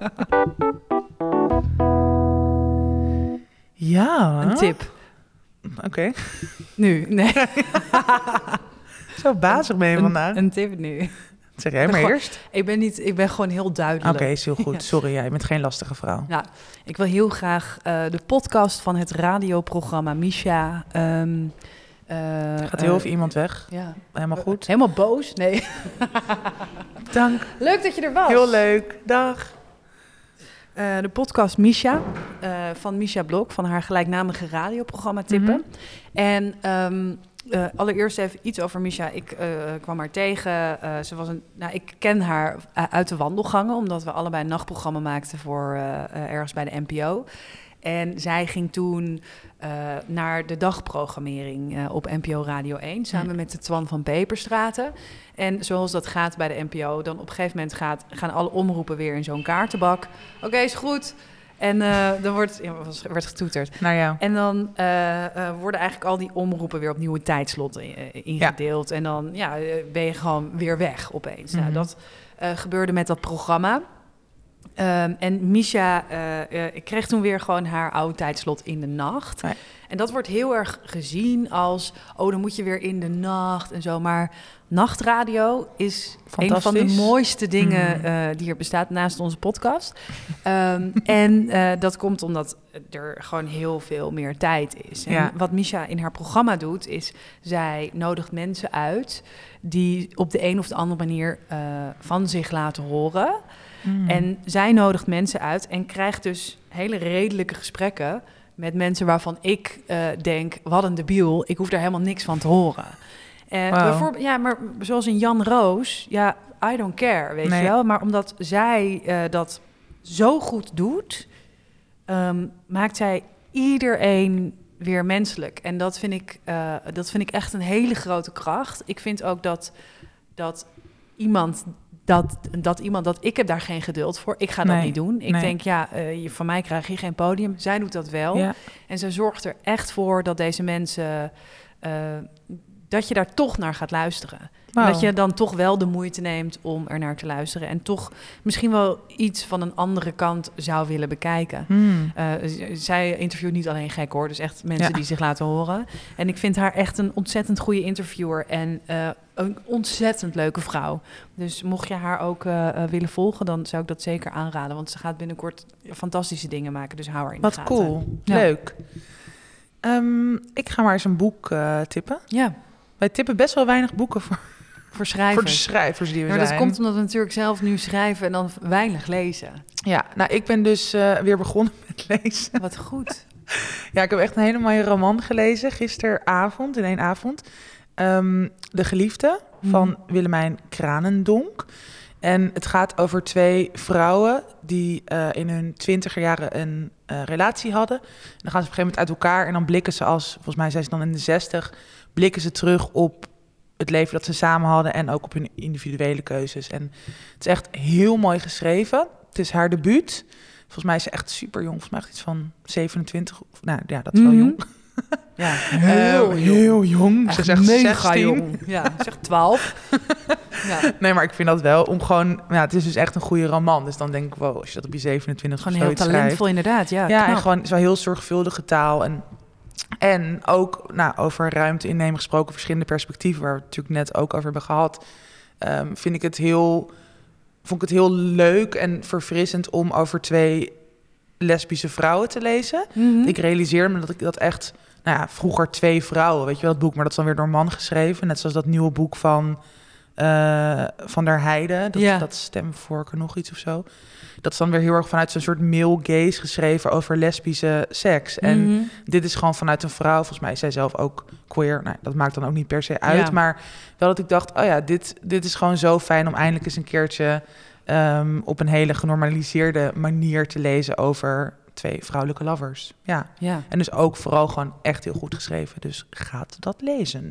Ja, Een tip. Oké, Nu, nee. [laughs] zo bazig ben je vandaag. Een, een tip nu. zeg jij maar Gewoon- eerst. Ik ben, niet, ik ben gewoon heel duidelijk. Oké, is heel goed. Sorry, jij bent geen lastige vrouw. Nou, ik wil heel graag eh, de podcast van het radioprogramma Misha. eh, Gaat heel eh, even iemand weg. Ja. Helemaal goed. Helemaal boos? Nee. Dank. Leuk dat je er was. Heel leuk. Dag. Eh, de podcast Misha eh, van Misha Blok van haar gelijknamige radioprogramma Tippen. Mhm. En ehm, eh, allereerst even iets over Misha. Ik kwam haar tegen. Ze was een, nou, ik ken haar uit de wandelgangen, omdat we allebei een nachtprogramma maakten voor ergens bij de NPO. En zij ging toen eh, naar de dagprogrammering eh, op NPO Radio 1 samen met de Twan van Peperstraten. En zoals dat gaat bij de NPO, dan op een gegeven moment gaat, gaan alle omroepen weer in zo'n kaartenbak. Oké, is goed. En eh, dan wordt, ja, werd getoeterd. Naar jou. En dan worden eigenlijk al die omroepen weer op nieuwe tijdslotten eh, ingedeeld. En dan ja, ben je gewoon weer weg opeens. nou, Mhm. dat gebeurde met dat programma. Ehm, en Misha ik kreeg toen weer gewoon haar oude tijdslot in de nacht. Ja. En dat wordt heel erg gezien als... oh, dan moet je weer in de nacht en zo. Maar nachtradio is een van de mooiste dingen Mhm. eh, die er bestaat naast onze podcast. Ehm, [laughs] en dat komt omdat er gewoon heel veel meer tijd is. En Ja. wat Misha in haar programma doet, is zij nodigt mensen uit die op de een of de andere manier van zich laten horen. Mm. En zij nodigt mensen uit en krijgt dus hele redelijke gesprekken met mensen waarvan ik eh, denk, wat een debiel, ik hoef daar helemaal niks van te horen. En Wauw. bijvoorbeeld, ja, maar zoals een Jan Roos, ja, I don't care, weet Nee. je wel. Maar omdat zij eh, dat zo goed doet, ehm, maakt zij iedereen weer menselijk. En dat vind ik, eh, dat vind ik echt een hele grote kracht. Ik vind ook dat, dat iemand dat, dat iemand dat ik heb daar geen geduld voor. Ik ga dat Nee, niet doen. Ik nee. denk, ja, eh, je, van mij krijg je geen podium. Zij doet dat wel. Ja. En zij zorgt er echt voor dat deze mensen. eh, dat je daar toch naar gaat luisteren. Dat je dan toch wel de moeite neemt om er naar te luisteren. En toch misschien wel iets van een andere kant zou willen bekijken. Mm. Eh, zij interviewt niet alleen gek hoor, dus echt mensen Ja. die zich laten horen. En ik vind haar echt een ontzettend goede interviewer en eh, een ontzettend leuke vrouw. Dus mocht je haar ook eh, willen volgen, dan zou ik dat zeker aanraden. Want ze gaat binnenkort fantastische dingen maken, dus hou haar in de Wat gaten. cool. Ja. Leuk. Ehm, ik ga maar eens een boek tippen. Ja, Wij tippen best wel weinig boeken voor, voor schrijvers. voor de schrijvers die we maar dat zijn. komt omdat we natuurlijk zelf nu schrijven en dan weinig lezen. Ja, nou, ik ben dus eh, weer begonnen [laughs] met lezen. Wat goed. [laughs] Ja, ik heb echt een hele mooie roman gelezen gisteravond, in één avond. Ehm, de Geliefde van Mhm. Willemijn Kranendonk. En het gaat over twee vrouwen die eh, in hun twintiger jaren een eh, relatie hadden. En dan gaan ze op een gegeven moment uit elkaar en dan blikken ze als, volgens mij zijn ze dan in de zestig, blikken ze terug op het leven dat ze samen hadden en ook op hun individuele keuzes. En het is echt heel mooi geschreven. Het is haar debuut. Volgens mij is ze echt super jong. Volgens mij echt iets van 27. Of, nou ja, dat is wel Mhm. jong. [laughs] Ja, [laughs] Eh, heel jong. heel jong. Ze Echt zegt mega 16. jong. [laughs] Ja, zeg 12. ja. Nee, maar ik vind dat wel om gewoon... Ja, het is dus echt een goede roman. Dus dan denk ik, wow, als je dat op je 27 Gewoon heel talentvol inderdaad, ja. Ja, en gewoon zo heel zorgvuldige taal. En, en ook nou, over ruimte innemen gesproken, verschillende perspectieven... waar we het natuurlijk net ook over hebben gehad... ehm, vind ik het heel vond ik het heel leuk en verfrissend om over twee lesbische vrouwen te lezen. Mhm. Ik realiseer me dat ik dat echt, nou ja, vroeger twee vrouwen, weet je wel, dat boek, maar dat is dan weer door een man geschreven. Net zoals dat nieuwe boek van eh, Van der Heijden, dat, Ja. dat stemvorken nog iets of zo. Dat is dan weer heel erg vanuit zo'n soort male gaze geschreven over lesbische seks. En Mhm. dit is gewoon vanuit een vrouw. Volgens mij is zij zelf ook queer. Nou, dat maakt dan ook niet per se uit. Ja. Maar wel dat ik dacht, oh ja, dit, dit is gewoon zo fijn om eindelijk eens een keertje ehm, op een hele genormaliseerde manier te lezen over twee vrouwelijke lovers. Ja. Ja. En dus ook vooral gewoon echt heel goed geschreven. Dus gaat dat lezen.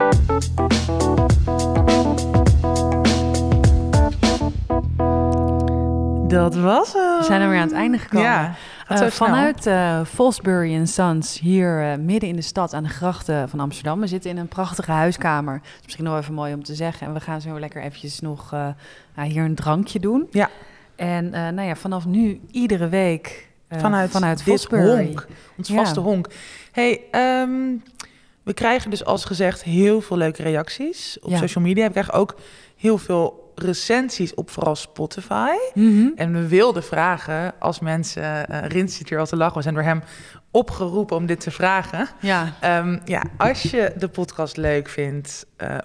Dat was hem. We zijn er weer aan het einde gekomen. Ja, Eh, vanuit eh Fosbury Sons, hier eh, midden in de stad aan de grachten van Amsterdam. We zitten in een prachtige huiskamer. Dat is misschien nog even mooi om te zeggen. En we gaan zo lekker eventjes nog nou, hier een drankje doen. Ja. En nou ja, vanaf nu iedere week vanuit, vanuit Fosbury. honk. Ons Ja. vaste honk. hey, ehm, we krijgen dus als gezegd heel veel leuke reacties. Op Ja. social media. We krijgen ook heel veel recensies op vooral Spotify. Mhm. En we wilden vragen, als mensen... eh Rins zit hier al te lachen, we zijn door hem opgeroepen om dit te vragen. Ja, Ehm, ja, als je de podcast leuk vindt eh,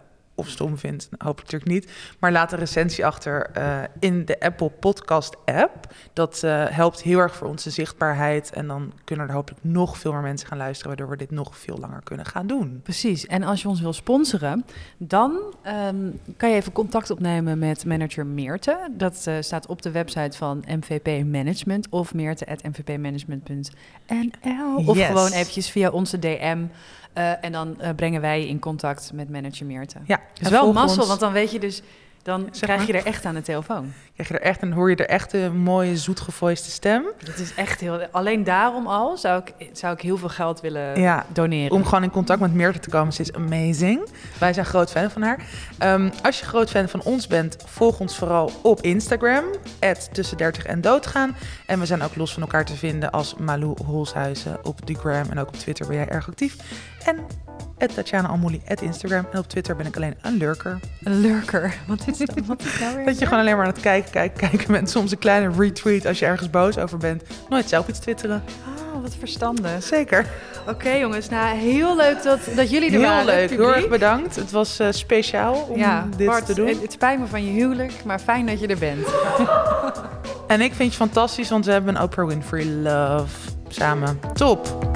of stom vindt, nou, hopelijk natuurlijk niet, maar laat een recensie achter eh, in de Apple Podcast app. Dat eh, helpt heel erg voor onze zichtbaarheid en dan kunnen er hopelijk nog veel meer mensen gaan luisteren, waardoor we dit nog veel langer kunnen gaan doen. precies. En als je ons wil sponsoren, dan ehm, kan je even contact opnemen met manager Meerte. Dat eh, staat op de website van MVP Management of meerte.mvpmanagement.nl. Of Yes. gewoon eventjes via onze DM. Eh, en dan eh, brengen wij je in contact met manager Meerte. Ja, Het is wel mazzel, ons. want dan weet je dus... Dan Zeg krijg je er echt aan de telefoon. krijg je er echt en hoor je er echt een mooie zoetgevoiste stem. Dat is echt heel... Alleen daarom al zou ik, zou ik heel veel geld willen Ja, doneren. om gewoon in contact met Meerte te komen. Ze is amazing. Wij zijn groot fan van haar. Ehm, als je groot fan van ons bent, volg ons vooral op Instagram. tussen 30 en doodgaan. En we zijn ook los van elkaar te vinden als Malou Holshuizen op de gram. En ook op Twitter ben jij erg actief. En Tatjana Almouli, Instagram. En op Twitter ben ik alleen een lurker. Een lurker. Wat is, dat, wat is nou weer? Dat je gewoon alleen maar aan het kijken, kijken, kijken bent. Soms een kleine retweet als je ergens boos over bent. Nooit zelf iets twitteren. Oh, wat verstandig. Zeker. Oké jongens, nou heel leuk dat, dat jullie er Heel waren. leuk. Heel erg bedankt. Het was eh, speciaal om ja, dit Bart, te doen. Het, het spijt me van je huwelijk, maar fijn dat je er bent. [laughs] En ik vind je fantastisch, want we hebben een Oprah Winfrey Love samen. Top!